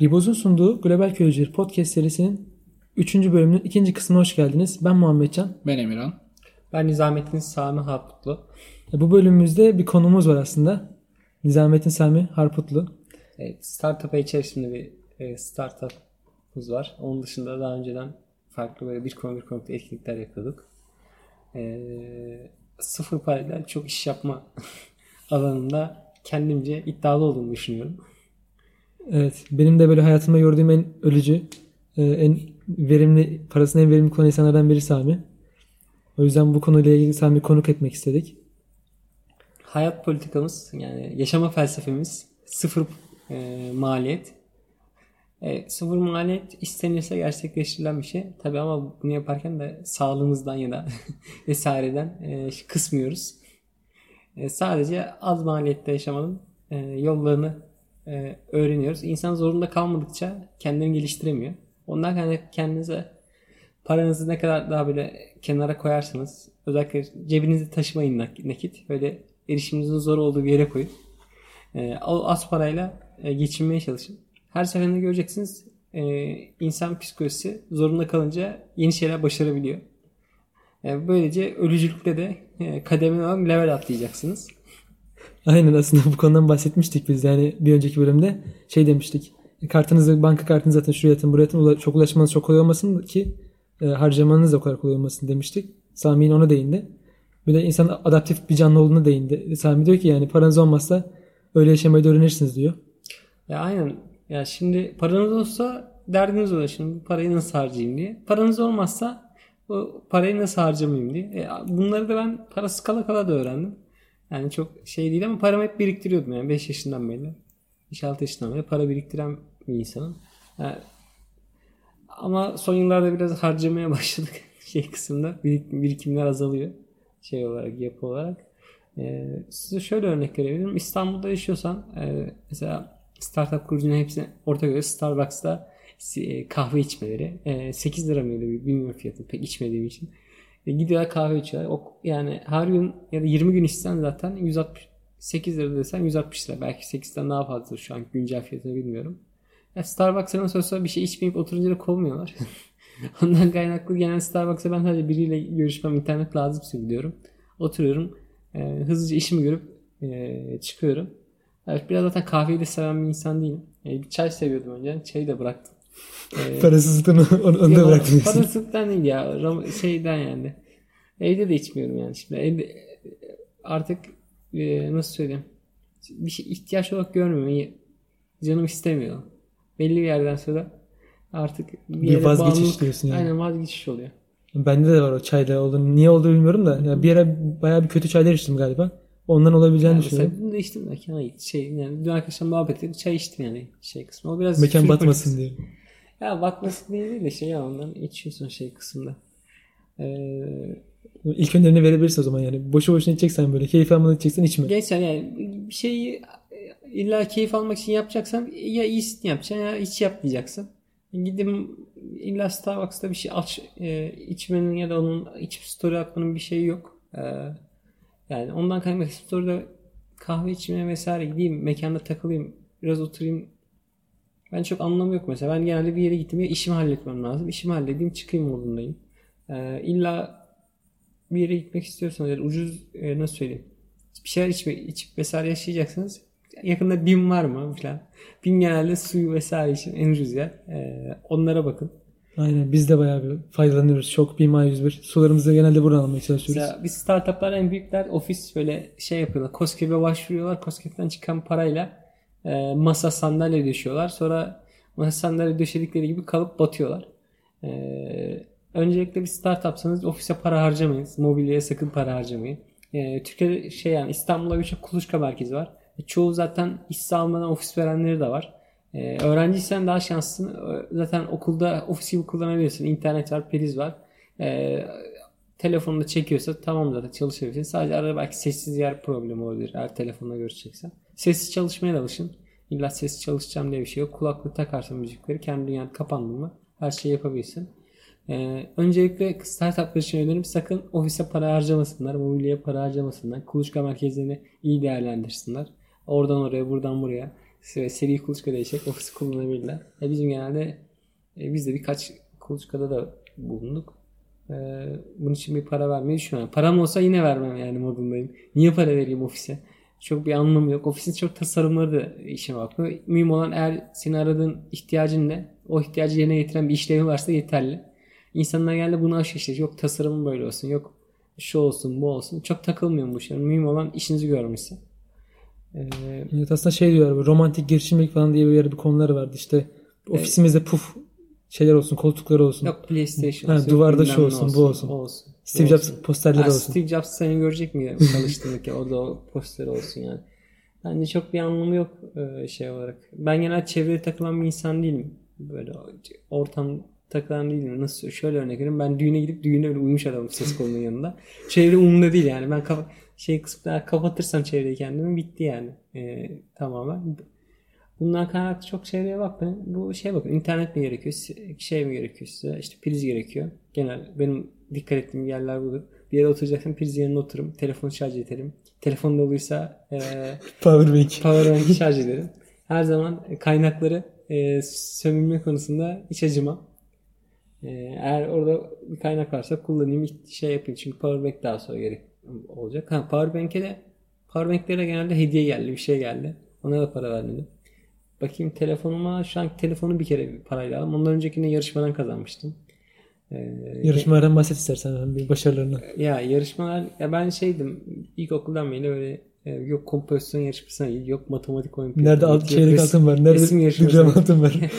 Riboz'un sunduğu Global Köycüler Podcast serisinin 3. bölümünün ikinci kısmına hoş geldiniz. Ben Muhammedcan. Ben Emirhan. Ben Nizamettin Sami Harputlu. Bu bölümümüzde bir konumuz var aslında. Nizamettin Sami Harputlu. Evet, startup içerisinde bir e, startup'ımız var. Onun dışında daha önceden farklı böyle bir konu bir konukta etkinlikler yapıyorduk. E, sıfır parayla çok iş yapma alanında kendimce iddialı olduğumu düşünüyorum. Evet. Benim de böyle hayatımda gördüğüm en ölücü, e, en verimli, parasını en verimli kullanan insanlardan biri Sami. O yüzden bu konuyla ilgili Sami konuk etmek istedik. Hayat politikamız yani yaşama felsefemiz sıfır e, maliyet. E, sıfır maliyet istenirse gerçekleştirilen bir şey. Tabi ama bunu yaparken de sağlığımızdan ya da vesaireden e, kısmıyoruz. E, sadece az maliyette yaşamanın e, yollarını e, öğreniyoruz. İnsan zorunda kalmadıkça kendini geliştiremiyor. Ondan kaynak kendinize paranızı ne kadar daha böyle kenara koyarsanız özellikle cebinizde taşımayın nakit. Böyle erişiminizin zor olduğu bir yere koyun. E, az parayla e, geçinmeye çalışın. Her seferinde göreceksiniz e, insan psikolojisi zorunda kalınca yeni şeyler başarabiliyor. E, böylece ölücülükte de e, kademe olarak level atlayacaksınız. Aynen aslında bu konudan bahsetmiştik biz yani bir önceki bölümde şey demiştik. Kartınızı banka kartınızı zaten şuraya atın buraya atın çok ulaşmanız çok kolay olmasın ki e, harcamanız da o kadar kolay olmasın demiştik. Sami yine ona değindi. Bir de insan adaptif bir canlı olduğunu değindi. Sami diyor ki yani paranız olmazsa öyle yaşamayı da öğrenirsiniz diyor. Ya aynen. Ya şimdi paranız olsa derdiniz olur şimdi parayı nasıl harcayayım diye. Paranız olmazsa bu parayı nasıl harcamayayım diye. E, bunları da ben parası kala kala da öğrendim. Yani çok şey değil ama paramı hep biriktiriyordum yani 5 yaşından beri. 5-6 yaşından beri para biriktiren bir insanım. Yani, ama son yıllarda biraz harcamaya başladık şey kısımda. Birik, birikimler azalıyor. Şey olarak, yapı olarak. Ee, size şöyle örnek verebilirim. İstanbul'da yaşıyorsan e, mesela startup kurucunun hepsine orta göre Starbucks'ta e, kahve içmeleri. E, 8 lira mıydı bilmiyorum fiyatını pek içmediğim için. E, gidiyorlar kahve içiyorlar. O, yani her gün ya da 20 gün içsen zaten 168 lira desen 160 lira. Belki 8'den daha fazla şu an güncel fiyatını bilmiyorum. Ya Starbucks'a olsa bir şey içmeyip oturunca da kovmuyorlar. Ondan kaynaklı genel Starbucks'a ben sadece biriyle görüşmem internet lazımsa gidiyorum. Oturuyorum. E, hızlıca işimi görüp e, çıkıyorum. Evet, biraz zaten kahveyi de seven bir insan değilim. E, çay seviyordum önce. Çayı da bıraktım. Ee, Parasızlıktan onu, da bıraktım. Parasızlıktan değil ya. Şeyden yani. Evde de içmiyorum yani. Şimdi evde artık e, nasıl söyleyeyim. Bir şey ihtiyaç olarak görmüyorum. Canım istemiyor. Belli bir yerden sonra artık bir, bir vazgeçiş bağımlılık, diyorsun yani. Aynen vazgeçiş oluyor. Bende de var o çayda olduğunu. Niye olduğunu bilmiyorum da. Yani bir ara bayağı bir kötü çaylar içtim galiba. Ondan olabileceğini yani düşünüyorum. Bunu da içtim mekan şey yani dün arkadaşlar muhabbet ettik çay içtim yani şey kısmı. O biraz mekan batmasın diye. Ya batmasın diye değil de şey ya ondan içiyorsun şey kısımda. Ee, İlk önerini verebilirsin o zaman yani. Boşu boşuna içeceksen böyle keyif almadan içeceksen içme. Gençler yani bir şeyi illa keyif almak için yapacaksan ya iyisini yapacaksın ya hiç yapmayacaksın. Gidim illa Starbucks'ta bir şey aç e, içmenin ya da onun içip story atmanın bir şeyi yok. E, yani ondan kaynaklı story'da kahve içmeye vesaire gideyim mekanda takılayım biraz oturayım ben çok anlamı yok mesela. Ben genelde bir yere gittim ya işimi halletmem lazım. İşimi halledeyim çıkayım modundayım. Ee, illa bir yere gitmek istiyorsanız yani ucuz e, nasıl söyleyeyim bir şeyler içme, içip vesaire yaşayacaksınız. Yakında BİM var mı falan. BİM genelde suyu vesaire için en ucuz yer. Ee, onlara bakın. Aynen biz de bayağı bir faydalanıyoruz. Çok BİM A101. Sularımızı genelde buradan almaya çalışıyoruz. Mesela biz startuplar en büyükler ofis böyle şey yapıyorlar. COSGAP'e başvuruyorlar. COSGAP'ten çıkan parayla e, masa sandalye döşüyorlar. Sonra masa sandalye döşedikleri gibi kalıp batıyorlar. E, öncelikle bir startupsanız ofise para harcamayın. Mobilyaya sakın para harcamayın. E, Türkiye'de şey yani İstanbul'da birçok kuluçka merkezi var. E, çoğu zaten iş sağlamadan ofis verenleri de var. E, öğrenciysen daha şanslısın. Zaten okulda ofis gibi kullanabiliyorsun. İnternet var, priz var. E, telefonda çekiyorsa tamam zaten çalışabilirsin. Sadece arada belki sessiz yer problemi olabilir eğer telefonla görüşeceksen. Sessiz çalışmaya da alışın. İlla sessiz çalışacağım diye bir şey yok. Kulaklık takarsın müzikleri. Kendi dünyanı kapandın mı her şeyi yapabilirsin. Ee, öncelikle startuplar için önerim sakın ofise para harcamasınlar. Mobilyaya para harcamasınlar. Kuluçka merkezlerini iyi değerlendirsinler. Oradan oraya buradan buraya. se- seri kuluçka değişecek. Ofisi kullanabilirler. E bizim genelde e, biz de birkaç kuluçkada da bulunduk. E, bunun için bir para vermeyi düşünüyorum. Param olsa yine vermem yani modundayım. Niye para vereyim ofise? Çok bir anlamı yok. Ofisin çok tasarımları da işine bakıyor. Mühim olan eğer senin aradığın ihtiyacın ne? O ihtiyacı yerine getiren bir işlevi varsa yeterli. İnsanlar geldi bunu aşıyor işte. Yok tasarımın böyle olsun. Yok şu olsun bu olsun. Çok takılmıyorum bu işlere. Mühim olan işinizi görmesi. Ee, Evet aslında şey diyorlar romantik girişimcilik falan diye bir bir konuları vardı işte ofisimizde puf şeyler olsun koltukları olsun. yok PlayStation. Ha, olsun, duvarda şu ne olsun, bu olsun. olsun. Steve Jobs olsun. posterleri Ha, olsun. Steve Jobs seni görecek mi çalıştığındaki orada o posteri olsun yani. Bence çok bir anlamı yok e, şey olarak. Ben genel çevreye takılan bir insan değilim. Böyle ortam takılan değilim. Nasıl şöyle örnek vereyim. Ben düğüne gidip düğüne öyle uyumuş adamım ses kolunun yanında. Çevre umurumda değil yani. Ben kapa- şey kısmına kapatırsam çevreyi kendimi bitti yani. E, tamamen. Bundan kaynaklı çok çevreye bakmayın. Bu şey bakın internet mi gerekiyor? Şey mi gerekiyor size? İşte priz gerekiyor. Genel benim dikkat ettiğim yerler budur. Bir yere oturacaksam priz yerine otururum. Telefonu şarj ederim. Telefon doluysa e, Powerbank. powerbank'i şarj ederim. Her zaman kaynakları e, sömürme konusunda hiç acımam. E, eğer orada bir kaynak varsa kullanayım şey yapayım. Çünkü powerbank daha sonra gerek olacak. Ha, powerbank'e de powerbank'lere genelde hediye geldi. Bir şey geldi. Ona da para vermedim. Bakayım telefonuma. Şu an telefonu bir kere parayla aldım. Ondan öncekinde yarışmadan kazanmıştım. Ee, Yarışmalardan bahset istersen yani bir başarılarını. ya yarışmalar ya ben şeydim ilkokuldan beri öyle e, yok kompozisyon yarışmasına yok matematik olimpiyatına Nerede alt, çeyrek altın var? Nerede resim yarışmasına altın var?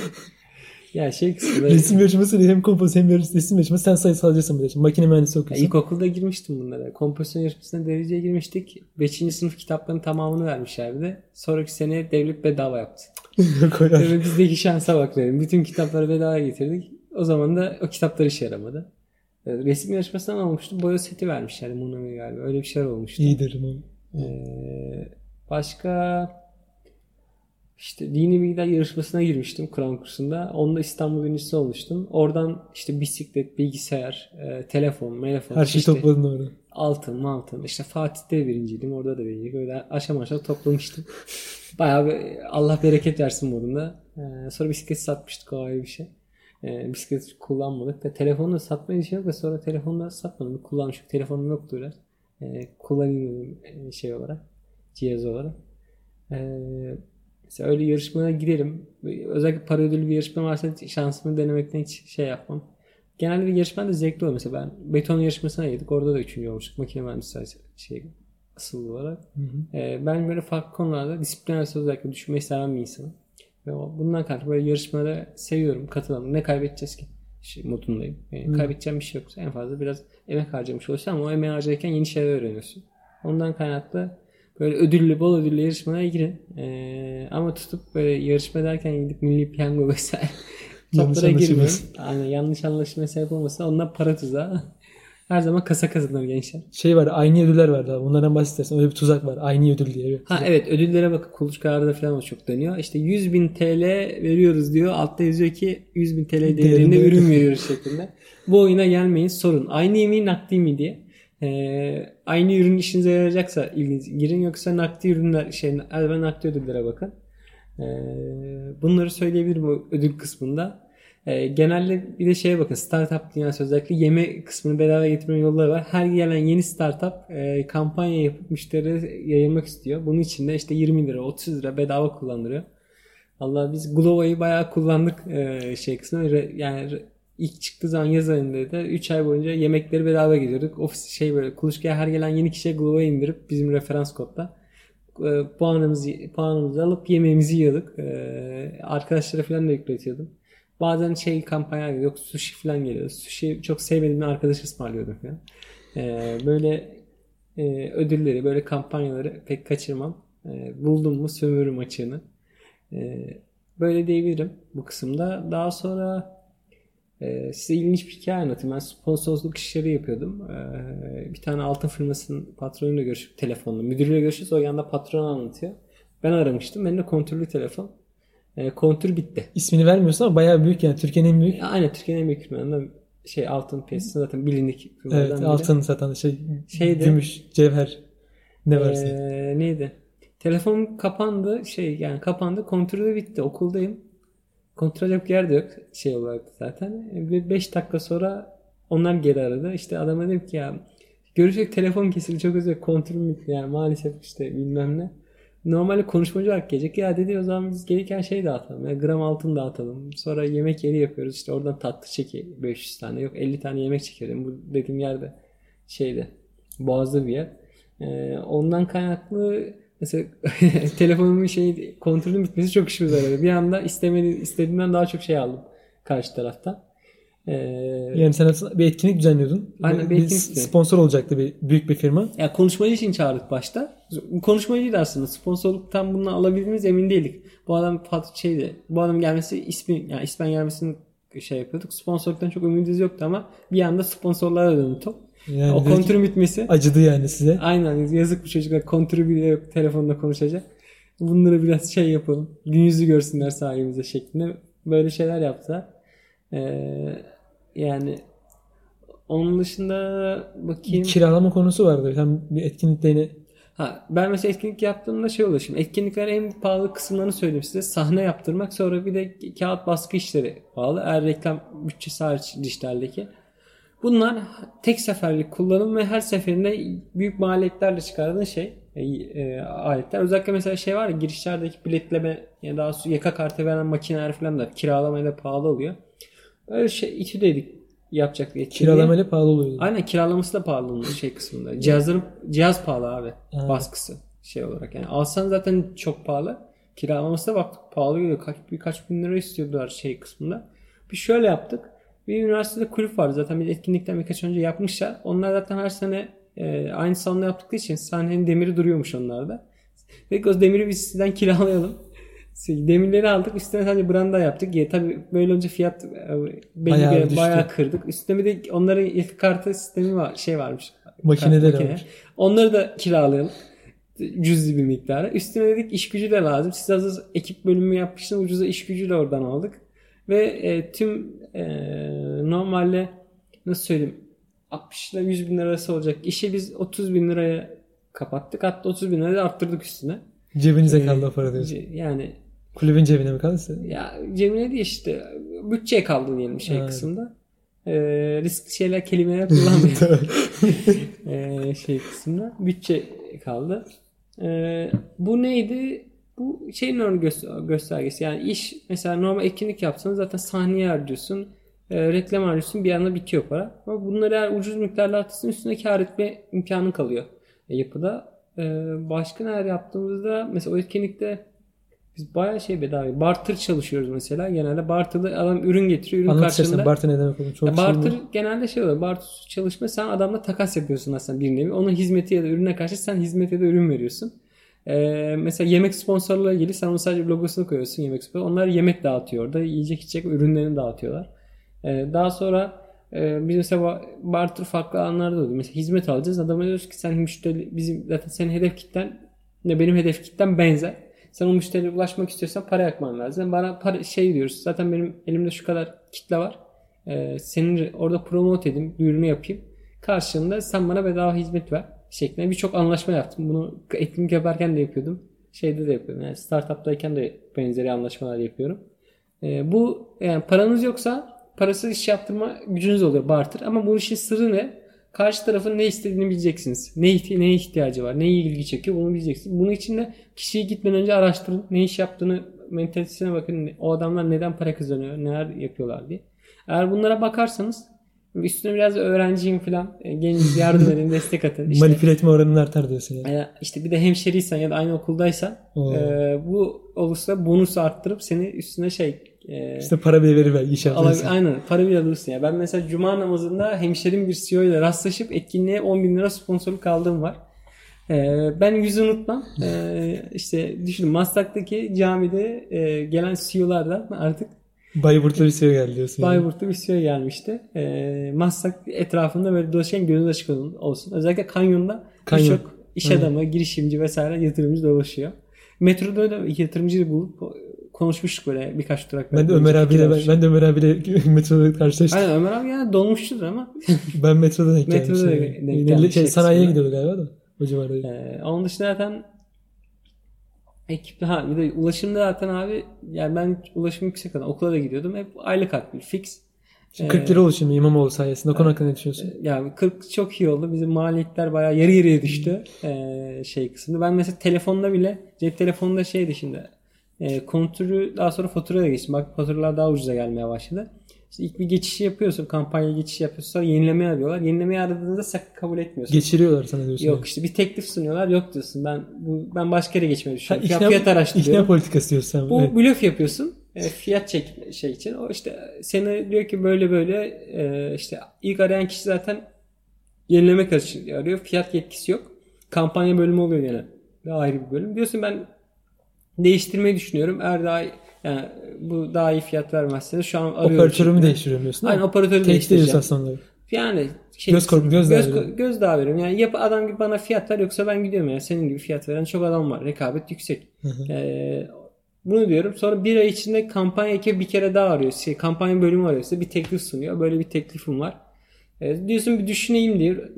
Ya şey kısmı resim yarışması hem kompoz hem resim yarışması sen sayısalcısın bir de. Makine mühendisi Ya okuyorsun. ilkokulda girmiştim bunlara. Kompozisyon yarışmasına dereceye girmiştik. 5. sınıf kitaplarının tamamını vermişlerdi. Sonraki sene devlet bedava yaptı. Ve bizdeki şansa bak dedim. Bütün kitapları bedava getirdik. O zaman da o kitaplar işe yaramadı. E, Resim yarışmasından almıştım. Boya seti vermişlerdi Monami galiba. Öyle bir şeyler olmuştu. İyidir bu. Ee, başka işte dini bilgiler yarışmasına girmiştim Kur'an kursunda. Onda İstanbul birincisi olmuştum. Oradan işte bisiklet, bilgisayar, e, telefon, telefon, Her şeyi işte topladın orada. altın, altın. İşte Fatih'te birinciydim. Orada da birinciydim. Öyle aşama aşama toplamıştım. Bayağı bir Allah bereket versin modunda. Ee, sonra bisiklet satmıştık o ayrı bir şey. Ee, bisiklet kullanmadık. Da telefonu da satmayı şey yok da sonra telefonu da satmadım. Kullanmışım. Telefonum yoktu öyle. Kullanayım e, şey olarak. Cihaz olarak. Ee, mesela öyle yarışmalara giderim. Özellikle para ödüllü bir yarışma varsa şansımı denemekten hiç şey yapmam. Genelde bir yarışma da zevkli oluyor. Mesela ben beton yarışmasına girdik. Orada da üçüncü olmuştuk. Makine mühendisliği şey asıl olarak. Hı hı. Ee, ben böyle farklı konularda disiplin arası özellikle düşünmeyi seven bir insanım. Ve o- bundan kaynaklı böyle yarışmalara seviyorum, katılalım. Ne kaybedeceğiz ki? Şey, modundayım. Yani Hı. kaybedeceğim bir şey yoksa en fazla biraz emek harcamış olursun ama o emeği harcarken yeni şeyler öğreniyorsun. Ondan kaynaklı böyle ödüllü, bol ödüllü yarışmalara girin. Ee, ama tutup böyle yarışma derken gidip milli piyango vesaire toplara girmeyin. Aynen yanlış anlaşılmaya sebep olmasın. Onlar para tuzağı. Her zaman kasa kazanır gençler. Şey var aynı ödüller vardı abi. Bunlardan bahsedersen öyle bir tuzak var. Aynı ödül diye. Ha evet ödüllere bakın kuluçkalarda falan o çok dönüyor. İşte 100 bin TL veriyoruz diyor. Altta yazıyor ki 100 bin TL değerinde ürün veriyoruz şeklinde. Bu oyuna gelmeyin sorun. Aynı mi nakdi mi diye. Ee, aynı ürün işinize yarayacaksa ilginiz girin yoksa nakdi ürünler şey ben nakdi ödüllere bakın. Ee, bunları söyleyebilirim ödül kısmında. Ee, genelde bir de şeye bakın startup dünyası özellikle yeme kısmını bedava getirme yolları var. Her gelen yeni startup e, kampanya yapıp müşterilere yayılmak istiyor. Bunun için de işte 20 lira 30 lira bedava kullandırıyor. Allah biz Glowa'yı bayağı kullandık e, şey kısmında. Re- Yani re- ilk çıktığı zaman yaz ayında da 3 ay boyunca yemekleri bedava geliyorduk. Ofis şey böyle kuluçkaya her gelen yeni kişiye Glow'a indirip bizim referans kodla e, puanımızı, puanımızı alıp yemeğimizi yiyorduk. E, arkadaşlara falan da yükletiyordum. Bazen şey kampanya yok sushi falan geliyor. Sushi çok sevmediğim arkadaş ısmarlıyordum falan. E, böyle e, ödülleri, böyle kampanyaları pek kaçırmam. E, buldum mu sömürürüm açığını. E, böyle diyebilirim bu kısımda. Daha sonra e, size ilginç bir hikaye anlatayım. Ben sponsorluk işleri yapıyordum. E, bir tane altın firmasının patronuyla görüşüp telefonla. Müdürüyle görüşüyoruz. O yanda patron anlatıyor. Ben aramıştım. Benim de kontürlü telefon. E, kontür bitti. İsmini vermiyorsun ama bayağı büyük yani. Türkiye'nin en büyük. Aynen Türkiye'nin en büyük firmalarından şey altın piyasası zaten bilindik firmalardan Evet biri. altın satan şey. Şeydi. Gümüş, cevher. Ne varsa. Ee, neydi? Telefon kapandı. Şey yani kapandı. Kontrolü bitti. Okuldayım. Kontrol yok yer de yok. Şey olarak zaten. 5 dakika sonra onlar geri aradı. İşte adama dedim ki ya görüşecek telefon kesildi çok özür kontrol yani maalesef işte bilmem ne. Normalde konuşmacı olarak gelecek. Ya dedi o zaman biz gelirken şey dağıtalım. Ya, gram altın dağıtalım. Sonra yemek yeri yapıyoruz. İşte oradan tatlı çeki 500 tane. Yok 50 tane yemek çekelim. Bu dediğim yerde şeyde Boğaz'da bir yer. Ee, ondan kaynaklı mesela telefonumun şey kontrolün bitmesi çok işimize yaradı. Bir anda istemedi, istediğimden daha çok şey aldım karşı taraftan. Ee, yani sen bir etkinlik düzenliyordun. Aynen bir, bir sponsor olacaktı bir büyük bir firma. Ya konuşmacı için çağırdık başta. Konuşmacıydı aslında. Sponsorluktan bunu alabildiğimiz emin değildik. Bu adam şeydi. Bu adam gelmesi ismi yani ismen gelmesini şey yapıyorduk. Sponsorluktan çok ümidimiz yoktu ama bir anda sponsorlara döndü top. Yani o kontürün bitmesi. Acıdı yani size. Aynen yazık bu çocuklar kontürü bile yok telefonda konuşacak. Bunları biraz şey yapalım. Gün yüzü görsünler sahibimize şeklinde. Böyle şeyler yaptılar. Ee, yani onun dışında bakayım. Kiralama konusu vardı. Sen bir etkinlikte yine Ha, ben mesela etkinlik yaptığımda şey oluyor şimdi. Etkinlikler en pahalı kısımlarını söyleyeyim size. Sahne yaptırmak sonra bir de kağıt baskı işleri pahalı. Eğer reklam bütçesi hariç dijitaldeki. Bunlar tek seferlik kullanım ve her seferinde büyük maliyetlerle çıkardığın şey e, e, aletler. Özellikle mesela şey var ya girişlerdeki biletleme ya daha yaka kartı veren makineler falan da kiralamaya da pahalı oluyor. Öyle şey iki dedik yapacak Kiralamayla pahalı oluyor. Aynen kiralaması da pahalı onun şey kısmında. Cihazların cihaz pahalı abi. Ha. Baskısı şey olarak yani. Alsan zaten çok pahalı. Kiralaması da bak pahalı geliyor. Kaç, birkaç bin lira istiyordular şey kısmında. Bir şöyle yaptık. Bir üniversitede kulüp vardı zaten bir etkinlikten birkaç önce yapmışlar. Onlar zaten her sene e, aynı salonda yaptıkları için sahnenin demiri duruyormuş onlarda. Peki o demiri biz sizden kiralayalım. Demirleri aldık. Üstüne sadece branda yaptık. Ya, tabii böyle önce fiyat e, belli bayağı, bir, bayağı kırdık. Üstüne bir de onların ilk kartı sistemi var, şey varmış. Makineler makine. var. Onları da kiralayalım. Cüzi bir miktara. Üstüne dedik iş gücü de lazım. Siz hazır ekip bölümü yapmışsınız. Ucuza iş gücü de oradan aldık. Ve e, tüm e, normalde nasıl söyleyeyim 60 ile 100 bin lira arası olacak işi biz 30 bin liraya kapattık. Hatta 30 bin liraya arttırdık üstüne. Cebinize kaldı o para diyorsun. Yani Kulübün cebine mi kaldı? Ya cebine değil işte. Bütçeye kaldı diyelim şey evet. kısımda. Ee, risk şeyler kelimeler kullanmıyor. ee, şey kısımda. Bütçe kaldı. Ee, bu neydi? Bu şeyin ön gö- göstergesi. Yani iş mesela normal etkinlik yapsanız zaten sahneye harcıyorsun. E, reklam harcıyorsun. Bir anda bitiyor para. Ama bunları eğer ucuz miktarla atırsın üstüne kar etme imkanın kalıyor e, yapıda. E, başka neler yaptığımızda mesela o etkinlikte biz bayağı şey bedava. Barter çalışıyoruz mesela. Genelde barter'da adam ürün getiriyor. Ürün Anlat karşılığında. barter ne demek olur? Çok ya barter şey genelde şey oluyor. Barter çalışma sen adamla takas yapıyorsun aslında bir nevi. Onun hizmeti ya da ürüne karşı sen hizmet ya da ürün veriyorsun. Ee, mesela yemek sponsorluğuyla ilgili sen onun sadece logosunu koyuyorsun yemek sponsor. Onlar yemek dağıtıyor orada. Yiyecek içecek ürünlerini dağıtıyorlar. Ee, daha sonra e, biz mesela barter farklı alanlarda oluyor. Mesela hizmet alacağız. Adama diyoruz ki sen müşteri bizim zaten senin hedef kitlen ne benim hedef kitlem benzer sen o müşteriye ulaşmak istiyorsan para yakman lazım. Bana para, şey diyoruz. Zaten benim elimde şu kadar kitle var. Ee, senin orada promote edeyim, duyurunu yapayım. Karşılığında sen bana bedava hizmet ver şeklinde birçok anlaşma yaptım. Bunu etkinlik yaparken de yapıyordum. Şeyde de yapıyordum. Yani startup'tayken de benzeri anlaşmalar yapıyorum. Ee, bu yani paranız yoksa parasız iş yaptırma gücünüz oluyor barter. Ama bu işin sırrı ne? Karşı tarafın ne istediğini bileceksiniz. Ne ihti neye ihtiyacı var, neye ilgi çekiyor bunu bileceksiniz. Bunun için de kişiyi gitmeden önce araştırın. Ne iş yaptığını, mentalitesine bakın. O adamlar neden para kazanıyor, neler yapıyorlar diye. Eğer bunlara bakarsanız üstüne biraz öğrenciyim falan. E, Gelin yardım edin, destek atın. İşte, Manipüle etme oranın artar diyorsun yani. yani. İşte bir de hemşeriysen ya da aynı okuldaysan e, bu olursa bonusu arttırıp seni üstüne şey ee, işte para bile verir belki iş Aynen para bile alırsın ya. Ben mesela cuma namazında hemşerim bir CEO ile rastlaşıp etkinliğe 10 bin lira sponsorluk aldığım var. Ee, ben yüzü unutmam. Ee, işte düşünün Maslak'taki camide e, gelen CEO'lardan artık Bayburt'ta bir CEO geldi diyorsun. Bayburt'ta bir CEO gelmişti. E, Maslak etrafında böyle dolaşan gönül açık olsun. Özellikle kanyonda Kanyon. birçok iş adamı, girişimci vesaire yatırımcı dolaşıyor. Metroda da yatırımcı bulup konuşmuştuk böyle birkaç durak. Ben de Ömer abiyle ben, ben de Ömer abiyle metroda karşılaştım. Aynen Ömer abi yani dolmuştur ama. ben metroda denk gelmiştim. Metroda denk gelmiştim. Şey, sanayiye gidiyordu galiba da. O civarda. Ee, onun dışında zaten Ekip ha bir de ulaşımda zaten abi yani ben ulaşım yüksek adam okula da gidiyordum. Hep aylık akbil fix. Şimdi 40 lira oluşuyor İmamoğlu sayesinde. O konu hakkında ne düşünüyorsun? Yani 40 çok iyi oldu. Bizim maliyetler bayağı yarı yarıya düştü. Ee, şey kısmında. Ben mesela telefonda bile cep telefonunda şeydi şimdi. E, kontürü daha sonra faturaya geçtim. Bak faturalar daha ucuza gelmeye başladı. İşte ilk bir geçişi yapıyorsun. Kampanya geçişi yapıyorsun. Sonra yenileme arıyorlar. Yenilemeyi aradığında sakın kabul etmiyorsun. Geçiriyorlar sana diyorsun. Yok işte bir teklif sunuyorlar. Yok diyorsun. Ben bu ben başka yere geçmeyi Ha, düşünüyorum. ikna, Fiyat, fiyat araştırıyorum. ikna politikası diyorsun sen. Bu Evet. blöf yapıyorsun. E, fiyat çek şey için. O işte seni diyor ki böyle böyle e, işte ilk arayan kişi zaten yenileme karşı arıyor. Fiyat yetkisi yok. Kampanya bölümü oluyor yine. Ve ayrı bir bölüm. Diyorsun ben değiştirmeyi düşünüyorum. Eğer daha yani bu daha iyi fiyat vermezseniz şu an arıyorum. Operatörümü değiştiriyorum diyorsun. Aynen operatörü Tehdit değiştireceğim. aslında. Yani şey, Göz korku- göz göz, dağı göz dağı veriyorum. Yani yap adam gibi bana fiyat ver yoksa ben gidiyorum yani. Senin gibi fiyat veren çok adam var. Rekabet yüksek. Ee, bunu diyorum. Sonra bir ay içinde kampanya ekibi bir kere daha arıyor. Şey, kampanya bölümü arıyor. Size bir teklif sunuyor. Böyle bir teklifim var. Ee, diyorsun bir düşüneyim diyor.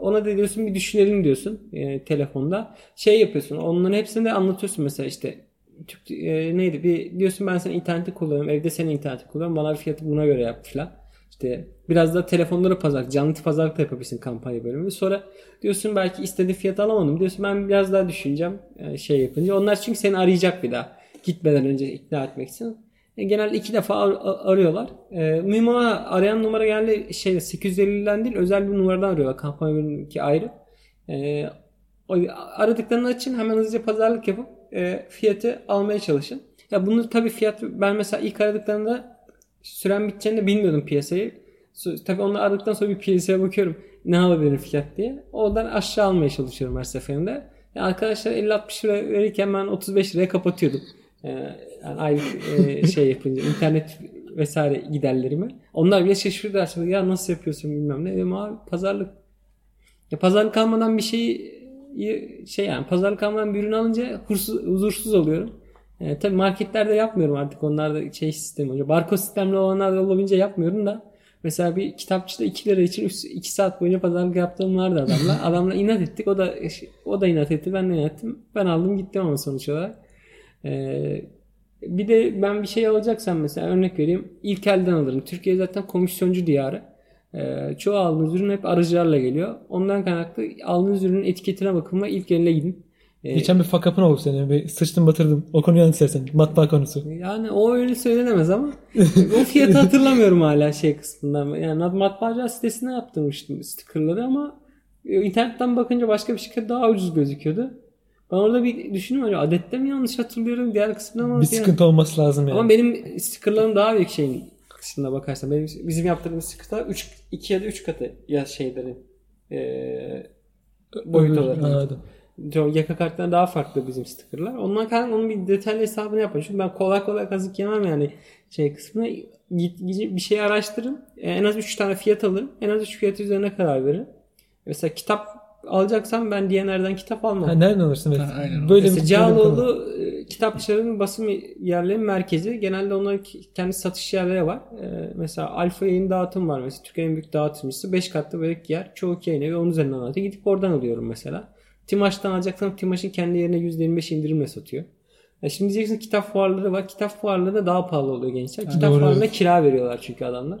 Ona da diyorsun bir düşünelim diyorsun e, telefonda. Şey yapıyorsun. Onların hepsini de anlatıyorsun mesela işte Türk, e, neydi bir diyorsun ben senin interneti kullanıyorum. Evde senin interneti kullanıyorum. Bana bir fiyatı buna göre yap falan. İşte biraz da telefonları pazar, canlı pazarlık da yapabilirsin kampanya bölümü. Sonra diyorsun belki istediğin fiyatı alamadım. Diyorsun ben biraz daha düşüneceğim e, şey yapınca. Onlar çünkü seni arayacak bir daha. Gitmeden önce ikna etmek için. E, genelde iki defa ar- ar- arıyorlar. E, mühim arayan numara genelde şey 850'den değil özel bir numaradan arıyorlar. Kampanya bölümü ayrı. E, aradıklarını açın hemen hızlıca pazarlık yapıp e, fiyatı almaya çalışın. Ya bunu tabii fiyat ben mesela ilk aradıklarında süren biteceğini de bilmiyordum piyasayı. Tabii onları aradıktan sonra bir piyasaya bakıyorum. Ne alabilirim fiyat diye. Oradan aşağı almaya çalışıyorum her seferinde. Ya arkadaşlar 50-60 lira verirken ben 35 liraya kapatıyordum. Ee, yani aylık e, şey yapınca internet vesaire giderlerimi. Onlar bile şaşırdılar. Şimdi, Ya nasıl yapıyorsun bilmem ne. Dedim abi pazarlık. Ya pazarlık almadan bir şeyi şey yani pazarlık almadan bir ürün alınca hursuz, huzursuz oluyorum. E, tabii marketlerde yapmıyorum artık. Onlar da şey sistemi oluyor. Barkod sistemli olanlar da olabildiğince yapmıyorum da. Mesela bir kitapçıda 2 lira için 2 saat boyunca pazarlık yaptığım vardı adamla. Adamla inat ettik. O da o da inat etti. Ben de inat ettim. Ben aldım gittim ama sonuç olarak. E, bir de ben bir şey alacaksam mesela örnek vereyim. İlk elden alırım. Türkiye zaten komisyoncu diyarı. E, çoğu aldığınız ürün hep arıcılarla geliyor. Ondan kaynaklı aldığınız ürünün etiketine bakın ve ilk eline gidin. E, Geçen bir fuck up'ın oldu senin. Bir sıçtın batırdın. O konuyu anlat istersen. Matbaa konusu. Yani o öyle söylenemez ama o fiyatı hatırlamıyorum hala şey kısmından. Yani matbaacı sitesine yaptırmıştım stickerları ama e, internetten bakınca başka bir şirket daha ucuz gözüküyordu. Ben orada bir düşündüm acaba adette mi yanlış hatırlıyorum diğer kısmında ama Bir yani- sıkıntı olması lazım yani. ama benim stickerlarım daha büyük şeyin kısmına bakarsan. Benim, bizim yaptığımız stickerlar 3 2 ya da 3 katı ya şeylerin eee boyut olarak. Anladım. Yaka kartlarından daha farklı bizim stickerlar. Ondan kaynaklı onun bir detaylı hesabını yapın. Çünkü ben kolay kolay kazık yemem yani şey kısmına. Git, gidip bir şey araştırırım. E, En az 3 tane fiyat alırım. En az 3 fiyat üzerine karar veririm. Mesela kitap alacaksam ben DNR'den kitap almam. Ha, nereden alırsın? Evet. Ha, aynen. Böyle Mesela. Cağaloğlu e, kitapçıların basım yerlerinin merkezi. Genelde onların kendi satış yerleri var. E, mesela Alfa yayın dağıtım var. Mesela Türkiye'nin en büyük dağıtımcısı. 5 katlı böyle yer. Çoğu yayın evi onun üzerinden alıyor. Gidip oradan alıyorum mesela. Timaş'tan alacaksam Timaş'ın kendi yerine %25 indirimle satıyor. Ya şimdi diyeceksin kitap fuarları var. Kitap fuarları da daha pahalı oluyor gençler. Kitap doğru. fuarlarına kira veriyorlar çünkü adamlar.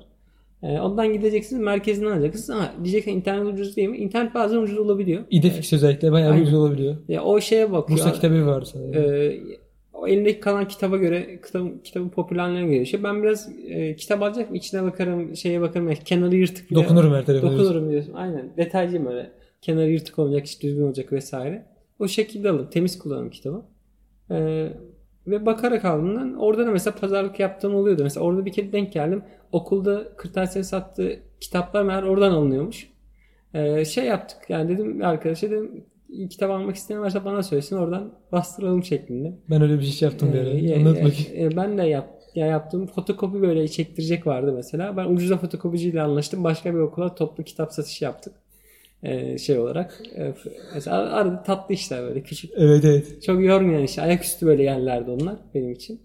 E, ondan gideceksiniz merkezinden alacaksınız. Ha, diyeceksin internet ucuz değil mi? İnternet bazen ucuz olabiliyor. İdefix özellikle bayağı Aynen. ucuz olabiliyor. Ya o şeye bakıyor. Bursa kitabı var sanırım. Ee, o elindeki kalan kitaba göre kitabın, kitabın popülerliğine göre şey. Ben biraz e, kitap alacak içine bakarım, şeye bakarım. Yani kenarı yırtık bile. Dokunurum her tarafa. Dokunurum diyorsun. Aynen. Detaycıyım öyle. Kenarı yırtık olacak, iç düzgün olacak vesaire. O şekilde alırım. Temiz kullanırım kitabı. Ee, ve bakarak aldığımdan orada da mesela pazarlık yaptığım oluyordu. Mesela orada bir kere denk geldim. Okulda kırtasiye sattığı kitaplar meğer oradan alınıyormuş. Ee, şey yaptık. Yani dedim arkadaşa dedim kitap almak isteyen varsa bana söylesin oradan bastıralım şeklinde. Ben öyle bir şey yaptım bir ara. Ee, Anlat e, e, ben de yap, ya yaptığım fotokopi böyle çektirecek vardı mesela. Ben ucuza fotokopiciyle anlaştım. Başka bir okula toplu kitap satışı yaptık. Ee, şey olarak. Ee, mesela arada tatlı işler böyle küçük. Evet evet. Çok yormayan işte. Ayaküstü böyle yerlerdi onlar benim için.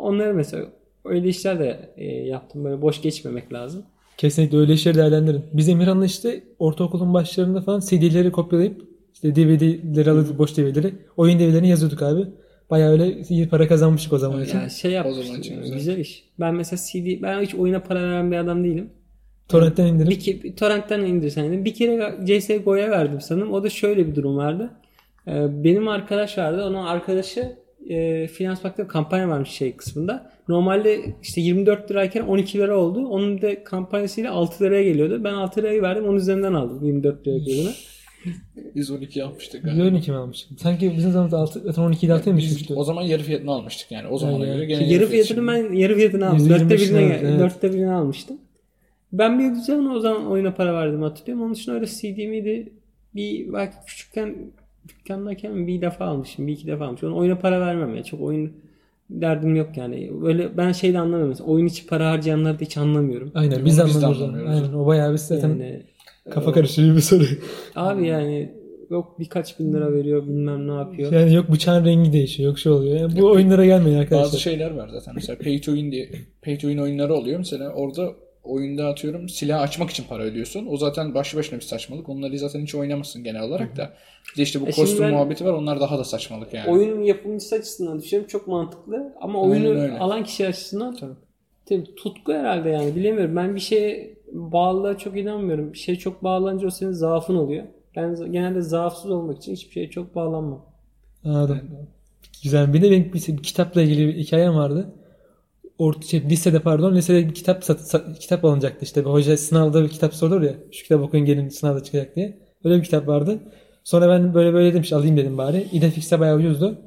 Onları mesela öyle işler de e, yaptım. Böyle boş geçmemek lazım. Kesinlikle öyle işleri değerlendirin. Biz Emirhan'la işte ortaokulun başlarında falan CD'leri kopyalayıp işte DVD'leri alıyorduk boş DVD'leri. Oyun DVD'lerini yazıyorduk abi. Bayağı öyle iyi para kazanmıştık o zaman için. Ya şey zaman yapmıştım. için yani, güzel. güzel. iş. Ben mesela CD ben hiç oyuna para veren bir adam değilim. Torrent'ten indirip Bir ke- torrentten indirsen bir kere CSGO'ya verdim sanırım. O da şöyle bir durum vardı. Ee, benim arkadaş vardı. Onun arkadaşı e, Finans Bank'ta kampanya varmış şey kısmında. Normalde işte 24 lirayken 12 lira oldu. Onun da kampanyasıyla 6 liraya geliyordu. Ben 6 lirayı verdim. Onun üzerinden aldım 24 liraya geldiğini. Biz 12 yapmıştık. Biz galiba. 12 mi almıştık? Sanki bizim zamanımızda 6, zaten 12 ile 6'ya mı düşmüştü? o zaman yarı fiyatını almıştık yani. O zamana Yani göre gene yarı fiyatını ben yarı fiyatını aldım. %25 Dörtte evet. dörtte birine almıştım. Ben bir güzel o zaman oyuna para verdim hatırlıyorum. Onun için öyle CD miydi? Bir belki küçükken dükkandayken bir defa almışım. Bir iki defa almışım. Ona oyuna para vermem ya. Çok oyun derdim yok yani. Öyle ben şey de anlamıyorum. Mesela oyun içi para harcayanları da hiç anlamıyorum. Aynen biz de biz de anlamıyoruz. anlamıyoruz. Aynen o bayağı biz zaten Yani kafa karıştırıcı bir soru. abi yani yok birkaç bin lira veriyor bilmem ne yapıyor. Yani yok bıçağın rengi değişiyor yok şey oluyor. Yani bu oyunlara gelmeyin arkadaşlar. Bazı şeyler var zaten. Mesela pay to win diye pay to win oyunları oluyor. Mesela orada oyunda atıyorum silah açmak için para ödüyorsun. O zaten başlı başına bir saçmalık. Onları zaten hiç oynamazsın genel olarak da. Bir de işte bu E kostüm ben- muhabbeti var. Onlar daha da saçmalık yani. Oyunun yapımcısı açısından düşünüyorum çok mantıklı ama Aynen oyunu öyle. alan kişi açısından tabii tutku herhalde yani bilemiyorum. Ben bir şeye bağlılığa çok inanmıyorum. Bir şeye çok bağlanınca o senin zaafın oluyor. Ben genelde zaafsız olmak için hiçbir şeye çok bağlanmam. Anladım. Güzel. Bir de benim bir, bir kitapla ilgili bir hikayem vardı. Orta, şey, lisede pardon lisede bir kitap sat, sat- kitap alınacaktı işte. Bir hoca sınavda bir kitap sorulur ya. Şu kitap okuyun gelin sınavda çıkacak diye. Öyle bir kitap vardı. Sonra ben böyle böyle dedim işte alayım dedim bari. İdefix'e bayağı ucuzdu.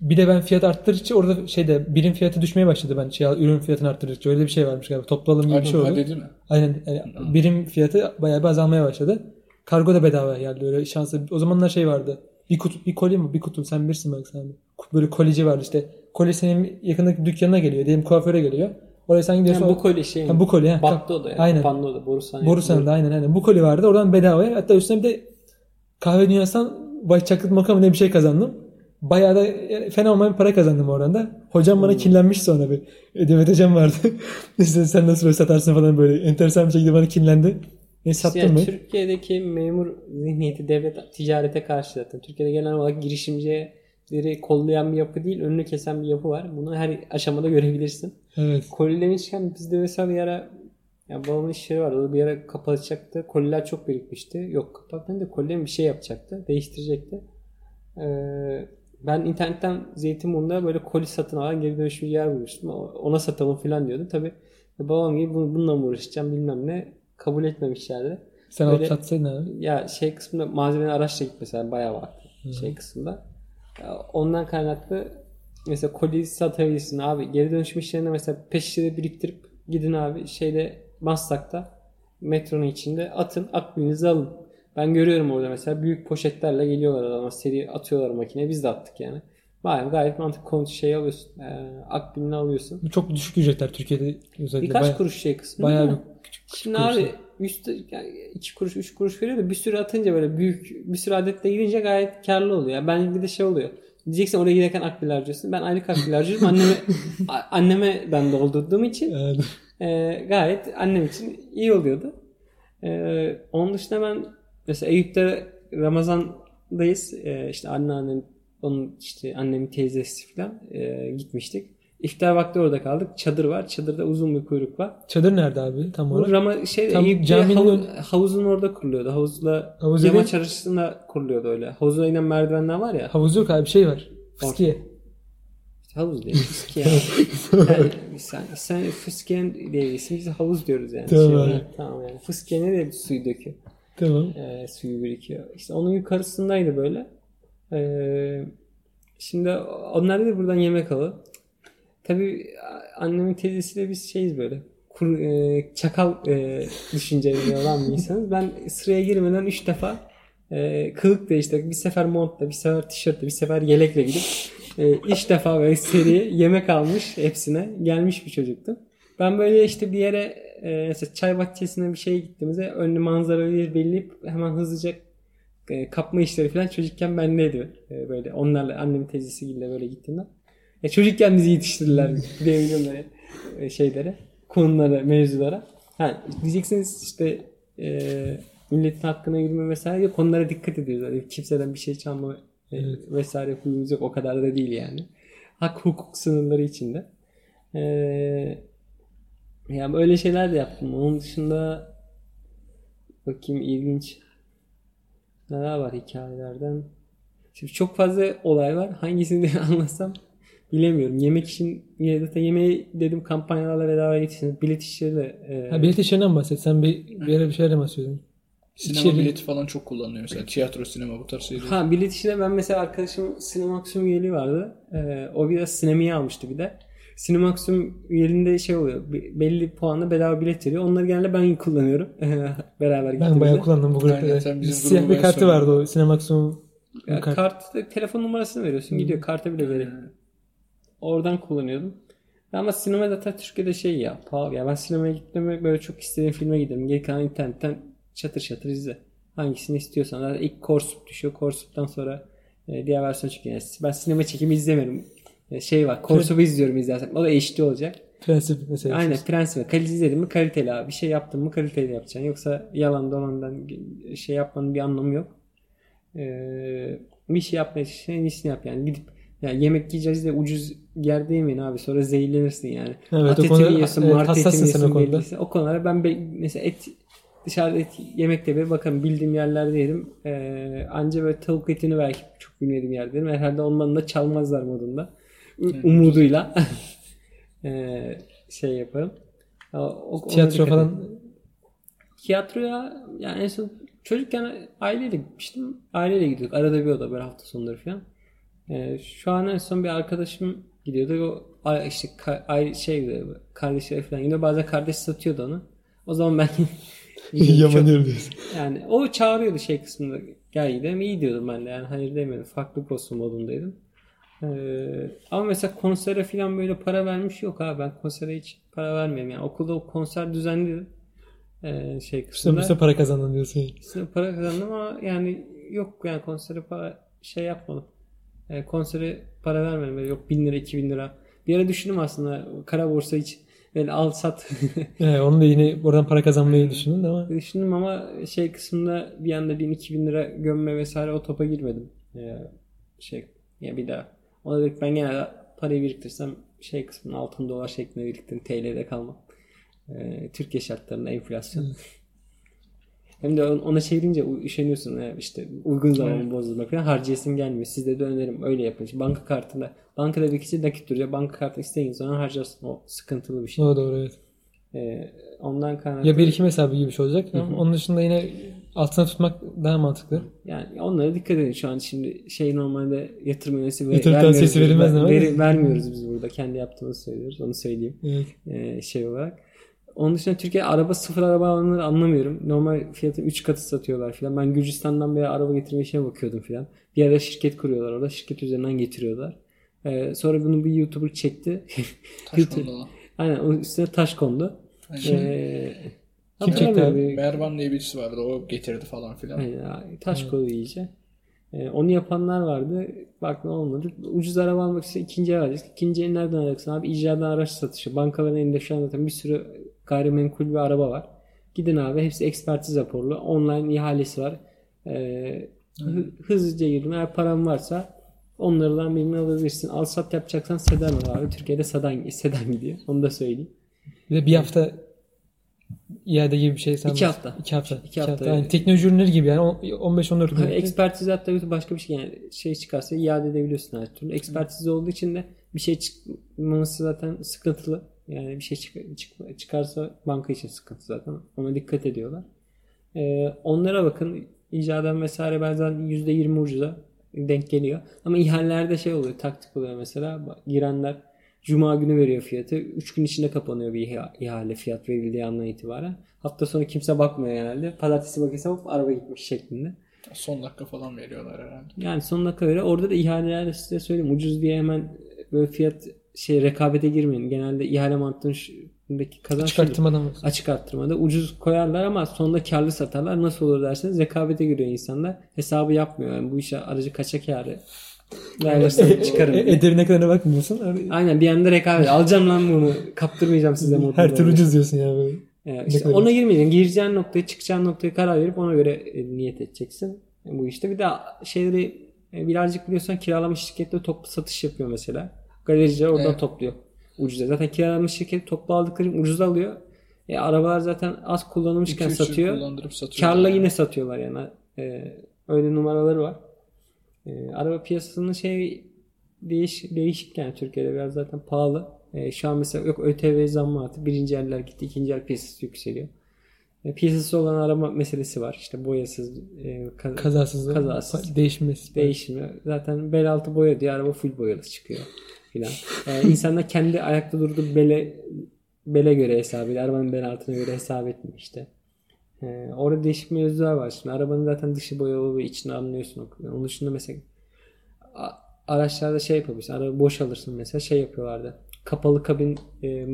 Bir de ben fiyat arttırdıkça orada şeyde birim fiyatı düşmeye başladı ben şey ürün fiyatını arttırdıkça öyle bir şey varmış galiba. Toplu alım gibi bir şey oldu. Mi? Aynen yani birim fiyatı bayağı bir azalmaya başladı. Kargo da bedava geldi öyle şanslı. O zamanlar şey vardı. Bir kutu bir koli mi? Bir kutu sen bilirsin bak sen. Böyle kolici vardı işte. Koli senin yakındaki dükkanına geliyor. Diyelim kuaföre geliyor. Oraya sen gidiyorsun. Yani bu kolye şey Ha, bu koli. ha. battı o da yani. Aynen. Kapandı o da. Borusan. Borusan'da aynen aynen. Bu koli vardı. Oradan bedavaya. Hatta üstüne bir de kahve dünyasından Bay Çaklıt Moka mı ne bir şey kazandım. Bayağı da yani fena olmayan para kazandım oradan da. Hocam bana kinlenmiş sonra bir. Demet hocam vardı. işte sen nasıl böyle satarsın falan böyle. Enteresan bir şekilde bana kinlendi. Ne sattım Yani mı? Türkiye'deki memur zihniyeti devlet ticarete karşı zaten. Türkiye'de genel olarak girişimcileri kollayan bir yapı değil, önünü kesen bir yapı var. Bunu her aşamada görebilirsin. Evet. Koli demişken bizde mesela bir ara ya babamın iş yeri vardı. O bir ara kapatacaktı. Koliler çok birikmişti. Yok kapatmadı da kolilerin bir şey yapacaktı. Değiştirecekti. Ee, ben internetten Zeytinburnu'nda böyle koli satın alan geri dönüşüm bir yer bulmuştum. Ona satalım falan diyordu. Tabi babam gibi "Bu- bununla mı uğraşacağım bilmem ne. Kabul etmemişlerdi. Sen Böyle- alıp satsaydın abi. Ya şey kısmında malzemenin araçla git mesela bayağı var şey kısmında. Ondan kaynaklı mesela koli satabilirsin abi. Geri dönüşüm işlerinde mesela peş şişede biriktirip gidin abi şeyde Maslak'ta metronun içinde atın akbilinizi alın. Ben görüyorum orada mesela büyük poşetlerle geliyorlar adamlar seri atıyorlar makineye biz de attık yani. Bayağı gayet mantıklı konu şey alıyorsun. E, akbilini alıyorsun. Çok düşük ücretler Türkiye'de özellikle. Birkaç bayağı, kuruş şey kısmı. bayağı bir küçük, küçük Şimdi kuruşlar. abi üstte yani iki kuruş üç kuruş veriyor da bir sürü atınca böyle büyük bir sürü adetle gidince gayet karlı oluyor. Yani ben bir de şey oluyor. Diyeceksin oraya giderken akbil harcıyorsun. Ben aylık akbil harcıyorum. Anneme, anneme ben doldurduğum için e, gayet annem için iyi oluyordu. E, onun dışında ben mesela Eyüp'te Ramazan'dayız. E, işte anneannem onun işte annemin teyzesi falan e, gitmiştik. İftar vakti orada kaldık. Çadır var. Çadırda uzun bir kuyruk var. Çadır nerede abi tam olarak? Rama, şey Tam Eyüp'te caminin havu- ön- havuzun orada kuruluyordu. Havuzla Havuz yamaç dediğin- arasında kuruluyordu öyle. Havuza inen merdivenler var ya. Havuz yok abi şey var. Fıskiye. Havuz değil. Fıskiye. yani, sen, sen fıskiyen diyebilirsin. Biz havuz diyoruz yani. Tamam Şey, evet, tamam yani. Fıskiye ne de suyu döküyor. Tamam. Ee, suyu birikiyor. İşte onun yukarısındaydı böyle. Ee, şimdi onlar da buradan yemek alı. Tabii annemin teyzesiyle biz şeyiz böyle. Kur, e, çakal e, düşünceleri olan bir insanız. Ben sıraya girmeden 3 defa e, kılık değiştirdik. Bir sefer montla, bir sefer tişörtle, bir sefer yelekle gidip e, üç defa böyle seri yemek almış hepsine. Gelmiş bir çocuktum. Ben böyle işte bir yere e, mesela çay bahçesine bir şeye gittiğimizde önlü manzarayı belleyip hemen hızlıca e, kapma işleri falan çocukken bendeydi. E, böyle onlarla annemin teyzesiyle böyle gittiğimde. E, çocukken bizi yetiştirdiler diyebilirim böyle e, şeylere, konulara, mevzulara. Ha, diyeceksiniz işte e, milletin hakkına yürüme vesaire konulara dikkat ediyoruz. Yani kimseden bir şey çalma E, Evet. vesaire huyumuz yok. O kadar da değil yani. Hak hukuk sınırları içinde. E, yani böyle şeyler de yaptım. Onun dışında bakayım ilginç neler var hikayelerden. Şimdi çok fazla olay var. Hangisini anlatsam bilemiyorum. Yemek için ya da yemeği dedim kampanyalarla bedava yetişsin. Bilet işleriyle e, Ha, bilet işlerinden bahset. Sen bir, bir ara bir şeylerden bahsediyordun. Sinema İçeri- bileti falan çok kullanılıyor mesela. Tiyatro, sinema bu tarz şeyler. Ha bilet işine ben mesela arkadaşım Cinemaxum üyeliği vardı. Ee, o biraz sinemaya almıştı bir de. Cinemaxum üyeliğinde şey oluyor. be- Belli puanla bedava bilet veriyor. Onları genelde ben kullanıyorum. Beraber Ben gittiğimizde. bayağı kullandım bu Aynen, grupta. bizim Siyah bir kartı son- vardı o Cinemax'un Ya, kart. kart, telefon numarasını veriyorsun. Gidiyor karta bile veriyor. Oradan kullanıyordum. Ama sinema zaten Türkiye'de şey ya pahalı. Ya ben sinemaya gittiğimde böyle çok istediğim filme giderim. Geri kalan internetten çatır çatır izle. Hangisini istiyorsan. Zaten ilk Korsup düşüyor. Korsup'tan sonra e, diğer versiyon çıkıyor. Yani ben sinema çekimi izlemiyorum. E, şey var. Korsup'u izliyorum izlersem. O da HD olacak. Prensip mesela. Aynen prensip. Kaliteli izledin mi kaliteli abi. Bir şey yaptın mı kaliteli yapacaksın. Yoksa yalan dolandan şey yapmanın bir anlamı yok. Ee, bir şey yapmaya çalışırsan en iyisini yap yani. Gidip yani yemek yiyeceğiz de ucuz yerde yemeyin abi. Sonra zehirlenirsin yani. Evet, At o konuda- yiyorsun, evet, etini hassasın sen o yiyorsun. konuda. O konulara ben be- mesela et dışarıda et yemekte bir bakın bildiğim yerlerde yedim. Ee, anca böyle tavuk etini belki çok bilmediğim yerde yedim. Herhalde ondan da çalmazlar modunda. U- Umuduyla. Ee, şey yaparım. O- Tiyatro falan edin. Tiyatroya yani en son çocukken aileyle gitmiştim. Aileyle gidiyorduk. Arada bir oda böyle hafta sonları falan. Ee, şu an en son bir arkadaşım gidiyordu. O işte ay- şey kardeşleri falan gidiyor. Bazen kardeş satıyordu onu. O zaman ben yamanıyorum diyorsun. yani o çağırıyordu şey kısmında gel gidelim iyi diyordum ben de yani hayır demiyordum farklı kostüm modundaydım. Ee, ama mesela konsere falan böyle para vermiş yok abi ben konsere hiç para vermiyorum yani okulda o konser düzenledim ee, şey kısmında işte para kazandın diyorsun. Kısmında para kazandım ama yani yok yani konsere para şey yapmadım ee, konsere para vermedim böyle yok 1000 lira 2000 lira bir ara düşündüm aslında kara borsa hiç böyle al sat Evet, onu da yine oradan para kazanmayı düşündün ama Düşündüm ama şey kısmında bir anda 1000-2000 lira gömme vesaire o topa girmedim. Ee, şey ya bir daha. Ona dedik ben genelde parayı biriktirsem şey kısmını altın dolar şeklinde biriktiririm. TL'de kalmam. Ee, Türkiye şartlarında enflasyon. Hem de on- ona çevirince u- üşeniyorsun ya işte uygun zaman bozulmak falan harcayasın gelmiyor. Sizde de önerim öyle yapın. İşte banka kartında bankada bir kişi nakit duruyor. Banka kartı istediğin zaman harcarsın. O sıkıntılı bir şey. o doğru evet. Ee, ondan kaynaklı. Ya birikim hesabı gibi bir şey olacak ama onun dışında yine altına tutmak daha mantıklı. Yani onlara dikkat edin şu an şimdi şey normalde yatırım üyesi ve Yatırım vermiyoruz biz. verilmez Ver- mi? veri- vermiyoruz biz burada. Kendi yaptığımızı söylüyoruz. Onu söyleyeyim. Evet. Ee, şey olarak. Onun dışında Türkiye araba sıfır araba alanları anlamıyorum. Normal fiyatın 3 katı satıyorlar filan. Ben Gürcistan'dan bir araba getirme işine bakıyordum filan. Bir yerde şirket kuruyorlar orada. Şirket üzerinden getiriyorlar. Ee, sonra bunu bir YouTuber çekti. Taş kondu. Aynen onun üstüne taş kondu. Aynen. Ee, Kim çekti hatırlamıyorum. abi? Mervan diye birisi vardı. O getirdi falan filan. Aynen taş kodu iyice. Ee, onu yapanlar vardı. Baktım olmadı. Ucuz araba almak için ikinci el alacağız. İkinci el nereden alacaksın abi? İcradan araç satışı. Bankaların elinde şu an zaten bir sürü gayrimenkul bir araba var. Gidin abi hepsi ekspertiz raporlu. Online ihalesi var. Ee, hı- hızlıca girdim. Eğer param varsa onlardan birini alabilirsin. Al sat yapacaksan sedan al abi. Türkiye'de sedan, sedan gidiyor. Onu da söyleyeyim. Bir de bir hafta iade gibi bir şey sanırım. İki hafta. İki hafta. İki İki hafta, hafta. evet. Yani teknoloji ürünleri gibi yani o- 15-14 gün. Ekspertiz hatta başka bir şey yani şey çıkarsa iade edebiliyorsun her türlü. Ekspertiz olduğu için de bir şey çıkmaması zaten sıkıntılı. Yani bir şey çık- çık- çıkarsa banka için sıkıntı zaten. Ona dikkat ediyorlar. Ee, onlara bakın. İcaden vesaire bazen %20 ucuza denk geliyor. Ama ihalelerde şey oluyor. Taktik oluyor mesela. Girenler Cuma günü veriyor fiyatı. 3 gün içinde kapanıyor bir iha- ihale fiyat verildiği andan itibaren. Hafta sonu kimse bakmıyor genelde. Pazartesi bakıyorsa hop araba gitmiş şeklinde. Son dakika falan veriyorlar herhalde. Yani son dakika göre orada da ihalelerde size söyleyeyim ucuz diye hemen böyle fiyat şey rekabete girmeyin. Genelde ihale mantığındaki kazanç Çıkartmadan mı? açık arttırmada ucuz koyarlar ama sonunda karlı satarlar. Nasıl olur derseniz rekabete giriyor insanlar. Hesabı yapmıyor. Yani bu işe aracı kaça karı vergirsem çıkarım. E, ederine kadarına bakmıyorsun. Abi, Aynen bir anda rekabet. Alacağım lan bunu. Kaptırmayacağım size modunda. Her türlü ucuz diyorsun ya böyle. Yani işte kadar ona girmeyeceksin. Gireceğin noktaya çıkacağın noktaya karar verip ona göre e, niyet edeceksin bu işte. Bir de şeyleri E, birazcık biliyorsan kiralamış şirkette toplu satış yapıyor mesela. Galericiler oradan Evet. topluyor. Ucuza. Zaten kiralamış şirket toplu aldıkları ucuza alıyor. E, arabalar zaten az kullanılmışken 2-3 yıl satıyor. Karla yine satıyorlar yani. E, öyle numaraları var. E, araba piyasasının şey değiş, değişik yani Türkiye'de biraz zaten pahalı. E, şu an mesela yok ÖTV zammı artık. Birinci eller gitti. ikinci el piyasası yükseliyor. E, piyasası olan araba meselesi var. İşte boyasız, e, ka- Kazasız. Kazasız. Değişmesi. değişmiyor. Zaten bel altı boya diye araba full boyalı çıkıyor filan. Yani insanlar kendi ayakta durduğu bele bele göre hesap ediyor. Arabanın bel altına göre hesap etmiyor işte. Ee, orada değişik mevzular var. Şimdi arabanın zaten dışı boyalı ve içini anlıyorsun. Onun dışında mesela araçlarda şey yapabilirsin. Araba boş alırsın mesela şey yapıyorlardı. Kapalı kabin e,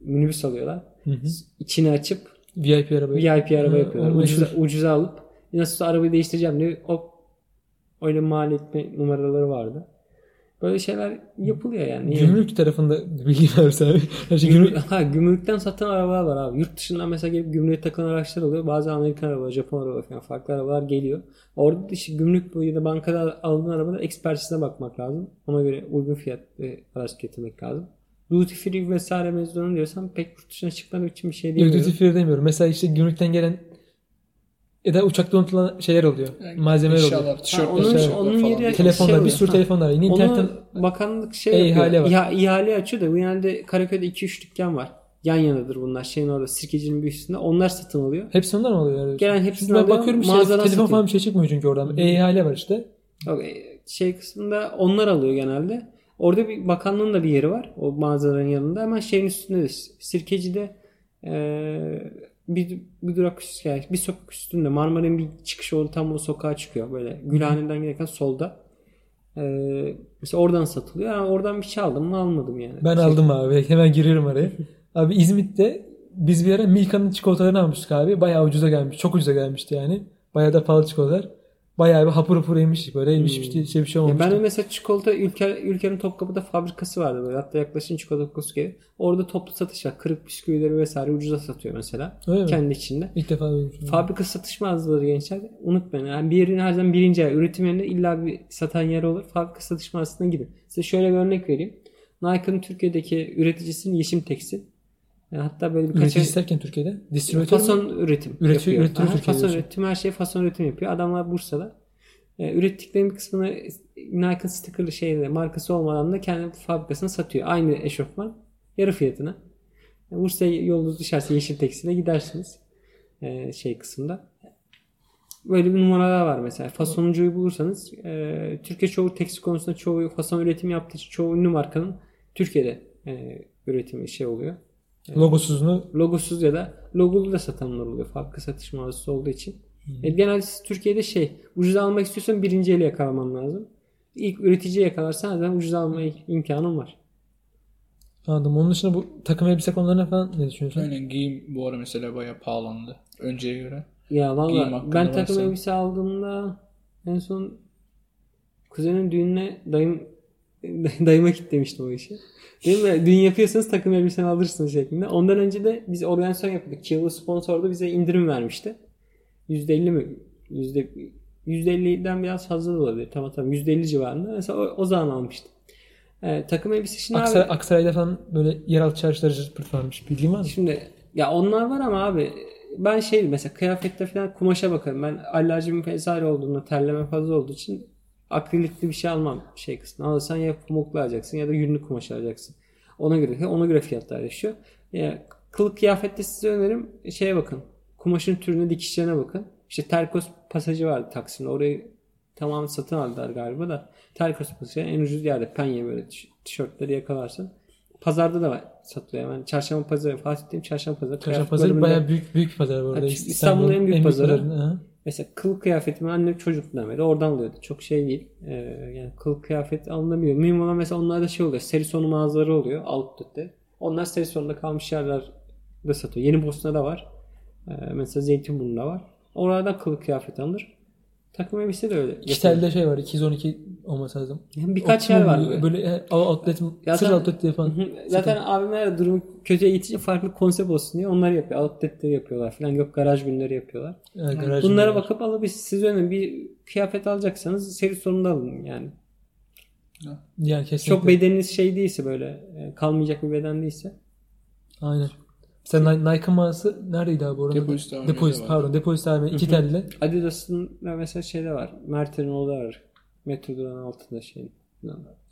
minibüs alıyorlar. Hı hı. İçini açıp VIP araba. VIP araba Ha, yapıyorlar. Ucuza, meşhur. ucuza alıp nasıl arabayı değiştireceğim diye hop öyle mal etme numaraları vardı. Böyle şeyler yapılıyor yani. Gümrük tarafında bilgi verse abi. Her şey Gümrük, ha, gümrükten satan arabalar var abi. Yurt dışından mesela gelip gümrüğe takılan araçlar oluyor. Bazı Amerikan arabalar, Japon arabalar falan farklı arabalar geliyor. Orada da işte gümrük bu ya da bankada aldığın arabada ekspertizine bakmak lazım. Ona göre uygun fiyat e, araç getirmek lazım. Duty free vesaire mezunu diyorsan pek yurt dışına çıkmadığım için bir şey Yok diyemiyorum. duty free demiyorum. Mesela işte gümrükten gelen ya da uçakta unutulan şeyler oluyor. Yani Malzemeler oluyor. eşyalar, tişörtler, onun- tişörtler onun yeri- Telefonlar, şey bir sürü telefonlar. Yine internetten bakanlık şey E, yapıyor. ihale var. İha- ihale açıyor da bu genelde Karaköy'de 2-3 dükkan var. Yan yanadır bunlar. Şeyin orada sirkecinin bir üstünde. Onlar satın alıyor. hepsi onlar mı alıyor? Yani? Gelen hepsini ben alıyor, bakıyorum mağazadan telefon satıyor. falan bir şey çıkmıyor çünkü oradan. E-ihale var işte. Yok, e, şey kısmında onlar alıyor genelde. Orada bir bakanlığın da bir yeri var. O mağazaların yanında. Hemen şeyin üstünde de Sirkeci'de e, bir, bir durak üstü, yani bir sokak üstünde Marmara'nın bir çıkışı oldu tam o sokağa çıkıyor. Böyle Gülhane'den giderken solda. E, mesela oradan satılıyor. Yani oradan bir şey aldım mı almadım yani. Ben Şey- aldım abi. Hemen giriyorum araya. abi İzmit'te biz bir ara Milka'nın çikolatalarını almıştık abi. Bayağı ucuza gelmiş. Çok ucuza gelmişti yani. Bayağı da pahalı çikolatalar. Bayağı bir hapur hapur yemiştik böyle. Yemiş bir şey, bir şey olmamıştı. ben de mesela çikolata ülker, ülkenin Topkapı'da fabrikası vardı böyle. Hatta yaklaşın çikolata kokusu geliyor. Orada toplu satış var. Kırık bisküvileri vesaire ucuza satıyor mesela. Öyle mi? Kendi içinde. İlk defa duymuşum. Fabrika satış mağazaları gençler unutmayın. Yani bir yerin her zaman birinci yer. Üretim yerinde illa bir satan yer olur. Fabrika satış mağazasına gidin. Size şöyle bir örnek vereyim. Nike'ın Türkiye'deki üreticisinin Yeşim Tekstil. Yani hatta böyle birkaç Üretici isterken Türkiye'de. Distribütör fason üretim Üretiyor- yapıyor. üretiyor Aha, fason diyorsun. üretim her şey fason üretim yapıyor. Adamlar Bursa'da. E, ürettiklerinin kısmını Nike'ın stickerlı şeyle markası olmadan da kendi fabrikasına satıyor. Aynı eşofman yarı fiyatına. E, Bursa'ya yolunuz düşerse Yeşil Tekstil'e gidersiniz. E, şey kısımda. Böyle bir numaralar var mesela. Fasoncuyu bulursanız e, Türkiye çoğu tekstil konusunda çoğu fason üretim yaptığı çoğu ünlü markanın Türkiye'de e, üretimi şey oluyor. Logosuzunu Logosuz ya da logolu da satanlar oluyor. Fabrika satış mağazası olduğu için. E, genelde Türkiye'de şey ucuz almak istiyorsan birinci eli yakalaman lazım. İlk üreticiyi yakalarsan zaten ucuz alma imkanın var. anladım. Onun dışında bu takım elbise konularına falan ne düşünüyorsun? Aynen giyim bu ara mesela bayağı pahalandı. Önceye göre. Ya valla ben takım varsa. elbise aldığımda en son kuzenin düğününe dayım dayıma kitlemiştim o işi. Dedim ya düğün yapıyorsanız takım elbiseni alırsınız şeklinde. Ondan önce de biz organizasyon yapıyorduk. Kiyalı sponsorda bize indirim vermişti. %50 mi? Yüzde, %50'den biraz fazla da olabilir. Tamam tamam. %50 civarında. Mesela o, o zaman almıştım. Ee, takım elbise şimdi Aksaray, abi, Aksaray'da falan böyle yeraltı çarşıları cırt varmış. Bilgin var mı? Şimdi ya onlar var ama abi ben şey mesela kıyafette falan kumaşa bakarım. Ben alerjim vesaire olduğunda terleme fazla olduğu için akrilikli bir şey almam şey kısmı. Alırsan ya pamuklu alacaksın ya da günlük kumaş alacaksın. Ona göre ona göre fiyatlar değişiyor. Ya, kılık kıyafette size önerim şeye bakın. Kumaşın türüne dikişlerine bakın. İşte terkos pasajı vardı Taksim'de. Orayı tamamen satın aldılar galiba da. Terkos pasajı en ucuz yerde penye böyle tiş- tişörtleri yakalarsın. Pazarda da var satılıyor. Yani çarşamba pazarı Fatih'teyim çarşamba pazarı. Çarşamba pazarı bayağı büyük büyük pazar bu arada. İstanbul'un en büyük pazarı. Aha. Mesela kılık kıyafetimi annem çocukluğundan beri oradan alıyordu. Çok şey değil. Ee, yani kılık kıyafet alınabiliyor. Mühim olan mesela onlarda şey oluyor. Seri sonu mağazaları oluyor. Outlet'te. Onlar seri sonunda kalmış yerlerde satıyor. Yeni Bosna'da var. Ee, mesela Zeytinburnu'nda var. Oralardan kılık kıyafet alınır. Takım elbise de öyle. İki telde şey var. 212 olması lazım. Yani birkaç Optimum yer var. Böyle. Böyle outlet, Zaten- sır outlet diye falan. Hı hı. Zaten abimler de durumu kötüye gitince farklı konsept olsun diye onlar yapıyor. Outletleri yapıyorlar falan. Yok garaj günleri yapıyorlar. Evet, garaj Bunlara var. bakıp alabilirsiniz. Siz öyle bir kıyafet alacaksanız seri sonunda alın yani. Yani kesinlikle. Çok bedeniniz şey değilse böyle e, kalmayacak bir beden değilse. Aynen. Ni- Nike mağazası neredeydi abi oranın? Depozito AVM'de Depozito var. pardon. Depozito abi iki telle. Adidas'ın da mesela şeyde var. Mert'in orada var. Metro durağının altında şey.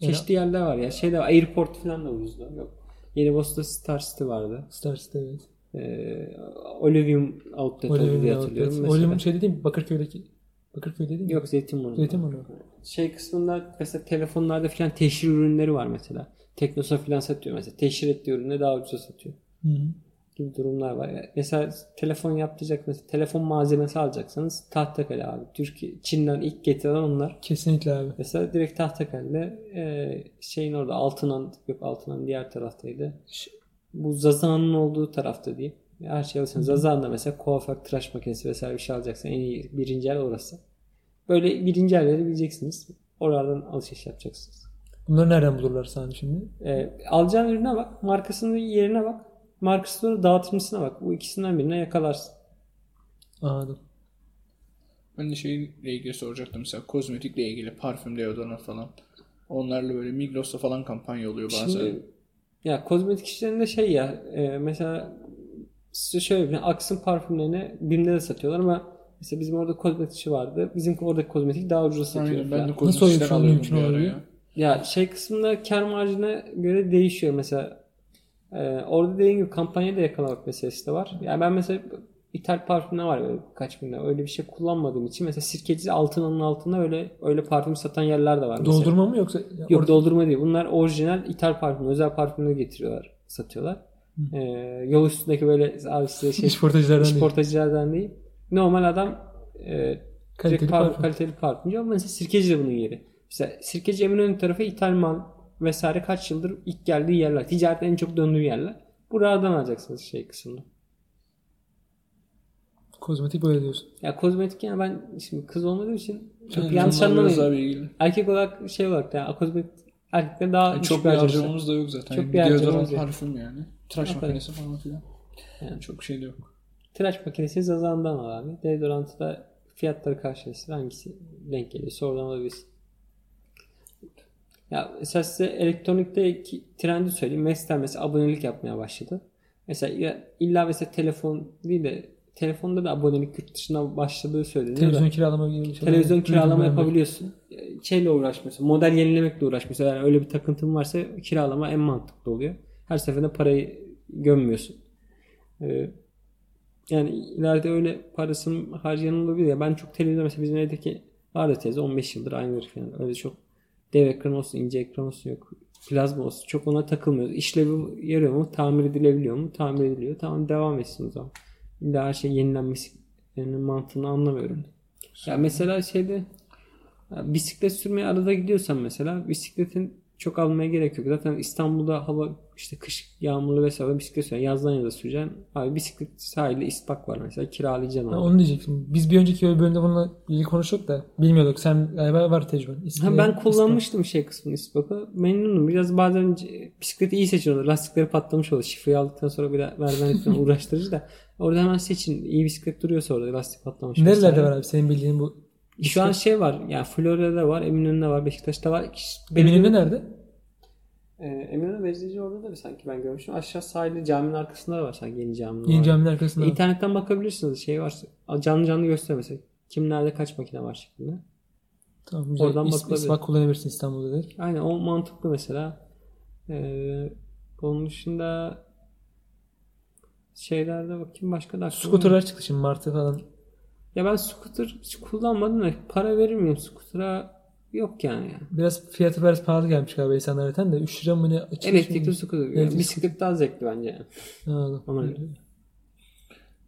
Çeşitli yerler var ya. Şeyde var. Airport falan da ucuzda. Yok. Yeni Boston Star City vardı. Star City evet. Ee, Olivium Outlet oldu diye Olivium hatırlıyorum. Outlet. Mesela. Olivium şey mi? Bakırköy'deki. Bakırköy mi? Yok Zeytinburnu. Zeytinburnu. Şey kısmında mesela telefonlarda falan teşhir ürünleri var mesela. Teknosa falan satıyor mesela. Teşhir ettiği ürünü daha ucuza satıyor. Hı hı. Gibi durumlar var. Yani Mesela telefon yaptıracak mesela telefon malzemesi alacaksanız Tahtakale abi. Türkiye Çin'den ilk getiren onlar. Kesinlikle abi. Mesela direkt Tahtakale'de e, şeyin orada Altınan yok Altınan diğer taraftaydı. Bu Zaza'nın olduğu tarafta diyeyim. Her şey alırsan Zaza'nda mesela kuaför tıraş makinesi vesaire bir şey alacaksan en iyi birinci yer orası. Böyle birinci yerleri bileceksiniz. Oralardan alışveriş yapacaksınız. Bunları nereden bulurlar sana şimdi? E, alacağın ürüne bak. Markasının yerine bak. Sonra dağıtımcısına bak. Bu ikisinden birine yakalarsın. Anladım. Ben de şeyle ilgili soracaktım mesela kozmetikle ilgili parfüm, deodorant falan. Onlarla böyle Migros'ta falan kampanya oluyor bazen. Şimdi ya kozmetik işlerinde şey ya e, mesela size şöyle bir Aks'ın parfümlerini BİM'de de satıyorlar ama mesela bizim orada kozmetikçi vardı. Bizim oradaki kozmetik daha ucuza satıyor. Aynen, ben de. Nasıl öyle bir ya. Ya şey kısmında kar marjına göre değişiyor mesela. E, orada dediğim gibi kampanya da yakalamak meselesi de var. Yani ben mesela İthal parfümler var böyle kaç bin lira. Öyle bir şey kullanmadığım için mesela sirkeci altının altında öyle öyle parfüm satan yerler de var. mesela. Doldurma mı yoksa? Yok orada- doldurma değil. Bunlar orijinal ithal parfüm, özel parfümleri getiriyorlar, satıyorlar. Ee, yol üstündeki böyle abi size şey İşportacılardan değil. işportacılardan değil. Normal adam e, Kaliteli parfüm, parfüm. kaliteli parfümcü ama mesela sirkeci de bunun yeri. Mesela sirkeci Eminönü tarafı ithal mal vesaire kaç yıldır ilk geldiği yerler. Ticaretin en çok döndüğü yerler. Buralardan alacaksınız şey kısmını. Kozmetik böyle diyorsun. Ya kozmetik yani ben şimdi kız olmadığım için çok Yani yanlış anlamayın. Erkek olarak şey olarak da yani kozmetik erkekler daha Yani çok bir harcamamız da yok zaten. Çok bir bir harcamamız yok. parfüm yani. Tıraş Aferin. makinesi falan filan. Yani. Çok şey de yok. Tıraş makinesi Zazan'dan al abi. Deodorantı da fiyatları karşılaştır. Hangisi denk geliyorsa oradan alabilirsin. Ya mesela size elektronikteki trendi söyleyeyim. Mestel mesela abonelik yapmaya başladı. Mesela illa mesela telefon değil de telefonda da abonelik yurt dışına başladığı söyleniyor. da. Televizyon kiralama gibi bir şey. Televizyon kiralama de. yapabiliyorsun. Şeyle uğraş mesela. Model yenilemekle uğraş mesela. Yani öyle bir takıntın varsa kiralama en mantıklı oluyor. Her seferinde parayı gömmüyorsun. Ee, yani ileride öyle parasını harcayan olabilir ya. Ben çok televizyon mesela bizim evdeki vardı teyze 15 yıldır aynıdır falan. Öyle çok dev ekran olsun, ince ekran olsun yok. Plazma olsun. Çok ona takılmıyoruz. İşlevi yarıyor mu? Tamir edilebiliyor mu? Tamir ediliyor. Tamam devam etsin o zaman. İlla her şey yenilenmesi yani mantığını anlamıyorum. Ya mesela şeyde bisiklet sürmeye arada gidiyorsan mesela bisikletin çok almaya gerek yok. Zaten İstanbul'da hava işte kış yağmurlu vesaire bisiklet süren yazdan yaza süreceksin. Abi bisiklet sahilde ispak var mesela kiralayacaksın. Ha, abi. onu diyecektim. Biz bir önceki bölümde bununla ilgili konuştuk da bilmiyorduk. Sen galiba var tecrüben. Ha, ben kullanmıştım şey kısmını ispakı. Memnunum. Biraz bazen bisikleti iyi seçiyorlar. Lastikleri patlamış oluyor. Şifreyi aldıktan sonra bir daha vermen falan uğraştırıcı da. Orada hemen seçin. İyi bisiklet duruyorsa orada lastik patlamış. Nerelerde vesaire. var abi senin bildiğin bu? Şu an şey var. Yani Florya'da var. Eminönü'nde var. Beşiktaş'ta var. Eminönü nerede? Ee, Eminönü Bezdeci orada da bir sanki ben görmüştüm. Aşağı sahilde caminin arkasında da var sanki yeni caminin. Yeni var. caminin arkasında. İnternetten bakabilirsiniz. Şey var. Canlı canlı gösteriyor mesela. Kim nerede kaç makine var şeklinde. Tamam güzel. Oradan İs-. İspak kullanabilirsin İstanbul'da değil. Aynen o mantıklı mesela. Ee, onun dışında şeylerde bakayım başka da Skuterlar çıktı şimdi Martı falan. Ya ben scooter hiç kullanmadım da para verir miyim scooter'a? Yok yani. Biraz fiyatı biraz pahalı gelmiş galiba insanlar zaten de 3 lira mı ne? Elektrikli scooter. Elektrikli Bisiklet daha zevkli bence. yani. Ha, Ama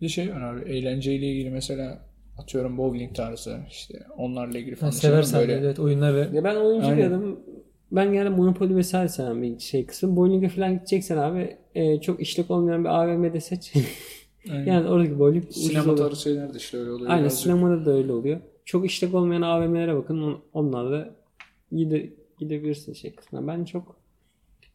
Bir şey var abi eğlenceyle ilgili mesela atıyorum bowling tarzı işte onlarla ilgili falan seversen böyle. evet oyunlar ve Ya ben oyuncu bir adamım. Ben yani Monopoly vesaire sevmem bir şey kısmı. Bowling'e falan gideceksen abi e, çok işlek olmayan bir AVM'de seç. Aynen. yani oradaki bowling Sinema tarzı şeyler de işte öyle oluyor. Aynen birazcık. sinemada da öyle oluyor. Çok işlek olmayan AVM'lere bakın. On- Onlar da gide, gidebilirsin şey kısmına. Ben çok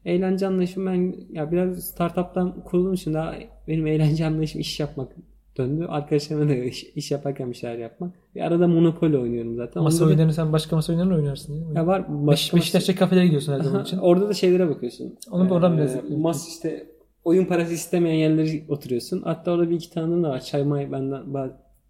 eğlence anlayışım ben ya biraz startup'tan kurulduğum için daha benim eğlence anlayışım iş yapmak döndü. Arkadaşlarımla da iş, iş yaparken bir şeyler yapmak. Bir arada Monopoly oynuyorum zaten. Masa Onda da- oyunlarını sen başka masa oyunlarını oynarsın değil mi? ya var Beş, Beşiktaş'ta kafelere gidiyorsun her zaman için. Orada da şeylere bakıyorsun. Onu da oradan Ee, biraz- Mas işte oyun parası istemeyen yerlere oturuyorsun. Hatta orada bir iki tane de var. Çay may benden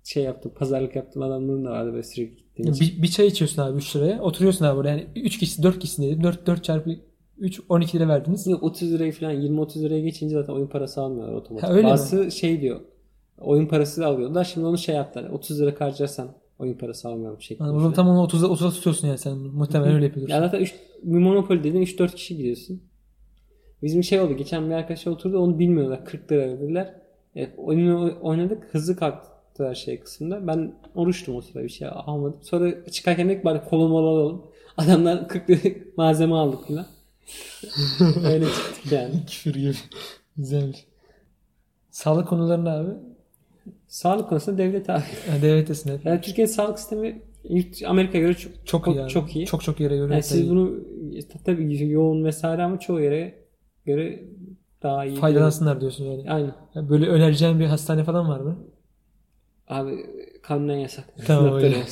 şey yaptım. Pazarlık yaptım adamların da vardı böyle sürekli gittiğim için. Bir, bir çay içiyorsun abi 3 liraya. Oturuyorsun abi orada. Yani 3 kişi 4 kişi dedim. 4, 4 çarpı 3 12 lira verdiniz. Yok 30 lirayı falan 20-30 liraya geçince zaten oyun parası almıyorlar otomatik. Ha, öyle mi? Bazısı şey diyor. Oyun parası da alıyorlar. Şimdi onu şey yaptılar. 30 lira harcarsan oyun parası almıyorum şeklinde. Yani tam onu 30'a 30'a tutuyorsun yani sen. Muhtemelen öyle yapıyorsun. Ya zaten üç, bir Monopoly dedin 3-4 kişi gidiyorsun. Bizim şey oldu. Geçen bir arkadaş oturdu onu bilmiyorlar. 40 lira verdiler. Evet, oyunu oynadık. Hızlı kalktılar şey kısmında. Ben oruçtum o sırada bir şey almadım. Sonra çıkarken dedik bari kolumu alalım. Adamlar 40 lira malzeme aldık falan. Öyle çıktık yani. Küfür gibi. Güzelmiş. Sağlık konularında abi. Sağlık konusunda devlet abi. Yani devlettesin hep. Yani Türkiye'nin sağlık sistemi Amerika'ya göre çok, Çok iyi abi. çok iyi. Çok çok yere göre. Yani siz bunu tabii yoğun vesaire ama çoğu yere göre daha iyi. faydalansınlar diyorsun yani. Aynen. Yani Böyle önereceğin bir hastane falan var mı? Abi kanunen yasak. Tamam, öyle.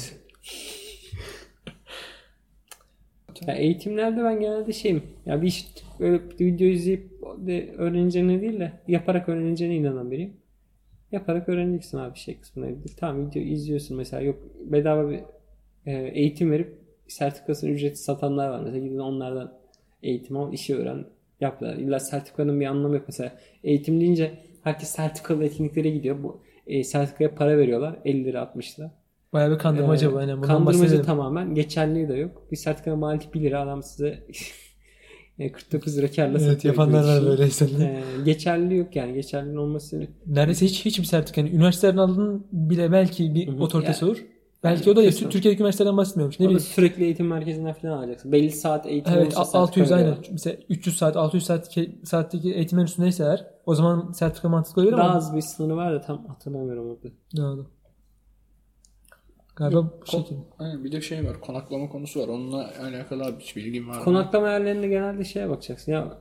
ya eğitimlerde ben genelde şeyim. Ya bir iş böyle video izleyip de öğreneceğine değil de yaparak öğreneceğine inanan biriyim. Yaparak öğreneceksin abi şey kısmına. Tamam video izliyorsun mesela yok bedava bir e, eğitim verip sertifikasını ücretsiz satanlar var. Mesela gidin onlardan eğitim al, işi öğren, yaplar. İlla sertifikanın bir anlamı yok. Mesela eğitim deyince herkes sertifikalı etkinliklere gidiyor. Bu e, sertifikaya para veriyorlar. 50 lira 60 lira. Bayağı bir kandırmaca Ee, bu. Aynen. Bahsedelim. tamamen. Geçerliği de yok. Bir sertifika maliyeti 1 lira adam size e, 49 lira karla Evet satıyor. yapanlar var böyle insanlar. Ee, geçerliliği yok yani. Geçerliliğin olması Neredeyse hiç hiçbir sertifika. Yani üniversiteden aldığın bile belki bir otoritesi Ya- olur. Belki o da Kısmen. Türkiye'deki üniversiteden bahsetmiyorum. Ne bileyim. sürekli eğitim merkezinden falan alacaksın. Belli saat eğitim Evet olursa a- 600 sertifika aynen. Mesela 300 saat 600 saat saatteki eğitimin üstündeyse eğer o zaman sertifika mantıklı olabilir Daha ama az bir sınırı var da tam hatırlamıyorum orada. ne oldu? Galiba bu Ko- şekilde. Aynen, bir de şey var. Konaklama konusu var. Onunla alakalı hiç bilgim var mı? Konaklama yerlerinde genelde şeye bakacaksın. Ya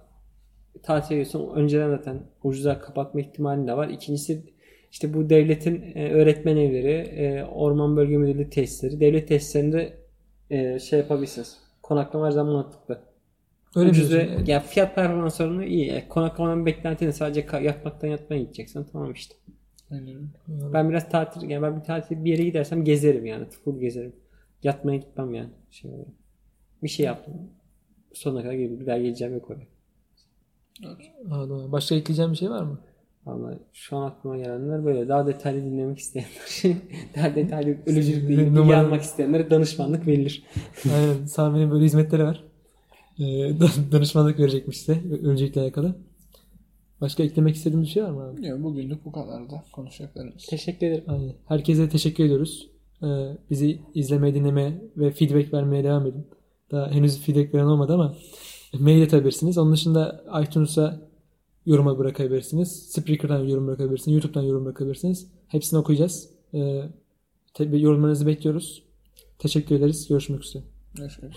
tatil ediyorsun. Önceden zaten ucuza kapatma ihtimali de var. İkincisi işte bu devletin e, öğretmen evleri, e, orman bölge müdürlüğü tesisleri, devlet tesislerinde e, şey yapabilirsiniz. Konaklama her zaman mantıklı. Öyle Ucuz ve ya fiyat performans oranı iyi. Yani konaklamanın beklentini sadece yatmaktan yatmaya gideceksin. Tamam işte. Aynen. Ben biraz tatil yani ben bir tatil bir yere gidersem gezerim yani. Full gezerim. Yatmaya gitmem yani. Şey olarak. Bir şey yaptım. Sonuna kadar gelip bir daha geleceğim yok oraya. Başka ekleyeceğim bir şey var mı? Vallahi şu an aklıma gelenler böyle. Daha detaylı dinlemek isteyenler, daha detaylı ölücülükle ilgili bilgi almak isteyenlere danışmanlık verilir. Aynen. Sami'nin böyle hizmetleri var. Ee, dan- danışmanlık verecekmiş size. Öncelikle alakalı. Başka eklemek istediğiniz bir şey var mı abi? Ya, bugünlük bu kadar da konuşacaklarımız. Teşekkür ederim. Aynen. Herkese teşekkür ediyoruz. Ee, bizi izlemeye, dinlemeye ve feedback vermeye devam edin. Daha henüz feedback veren olmadı ama mail atabilirsiniz. Onun dışında iTunes'a yoruma bırakabilirsiniz. Spreaker'dan yorum bırakabilirsiniz. YouTube'dan yorum bırakabilirsiniz. Hepsini okuyacağız. Ee, yorumlarınızı bekliyoruz. Teşekkür ederiz. Görüşmek üzere. Görüşürüz.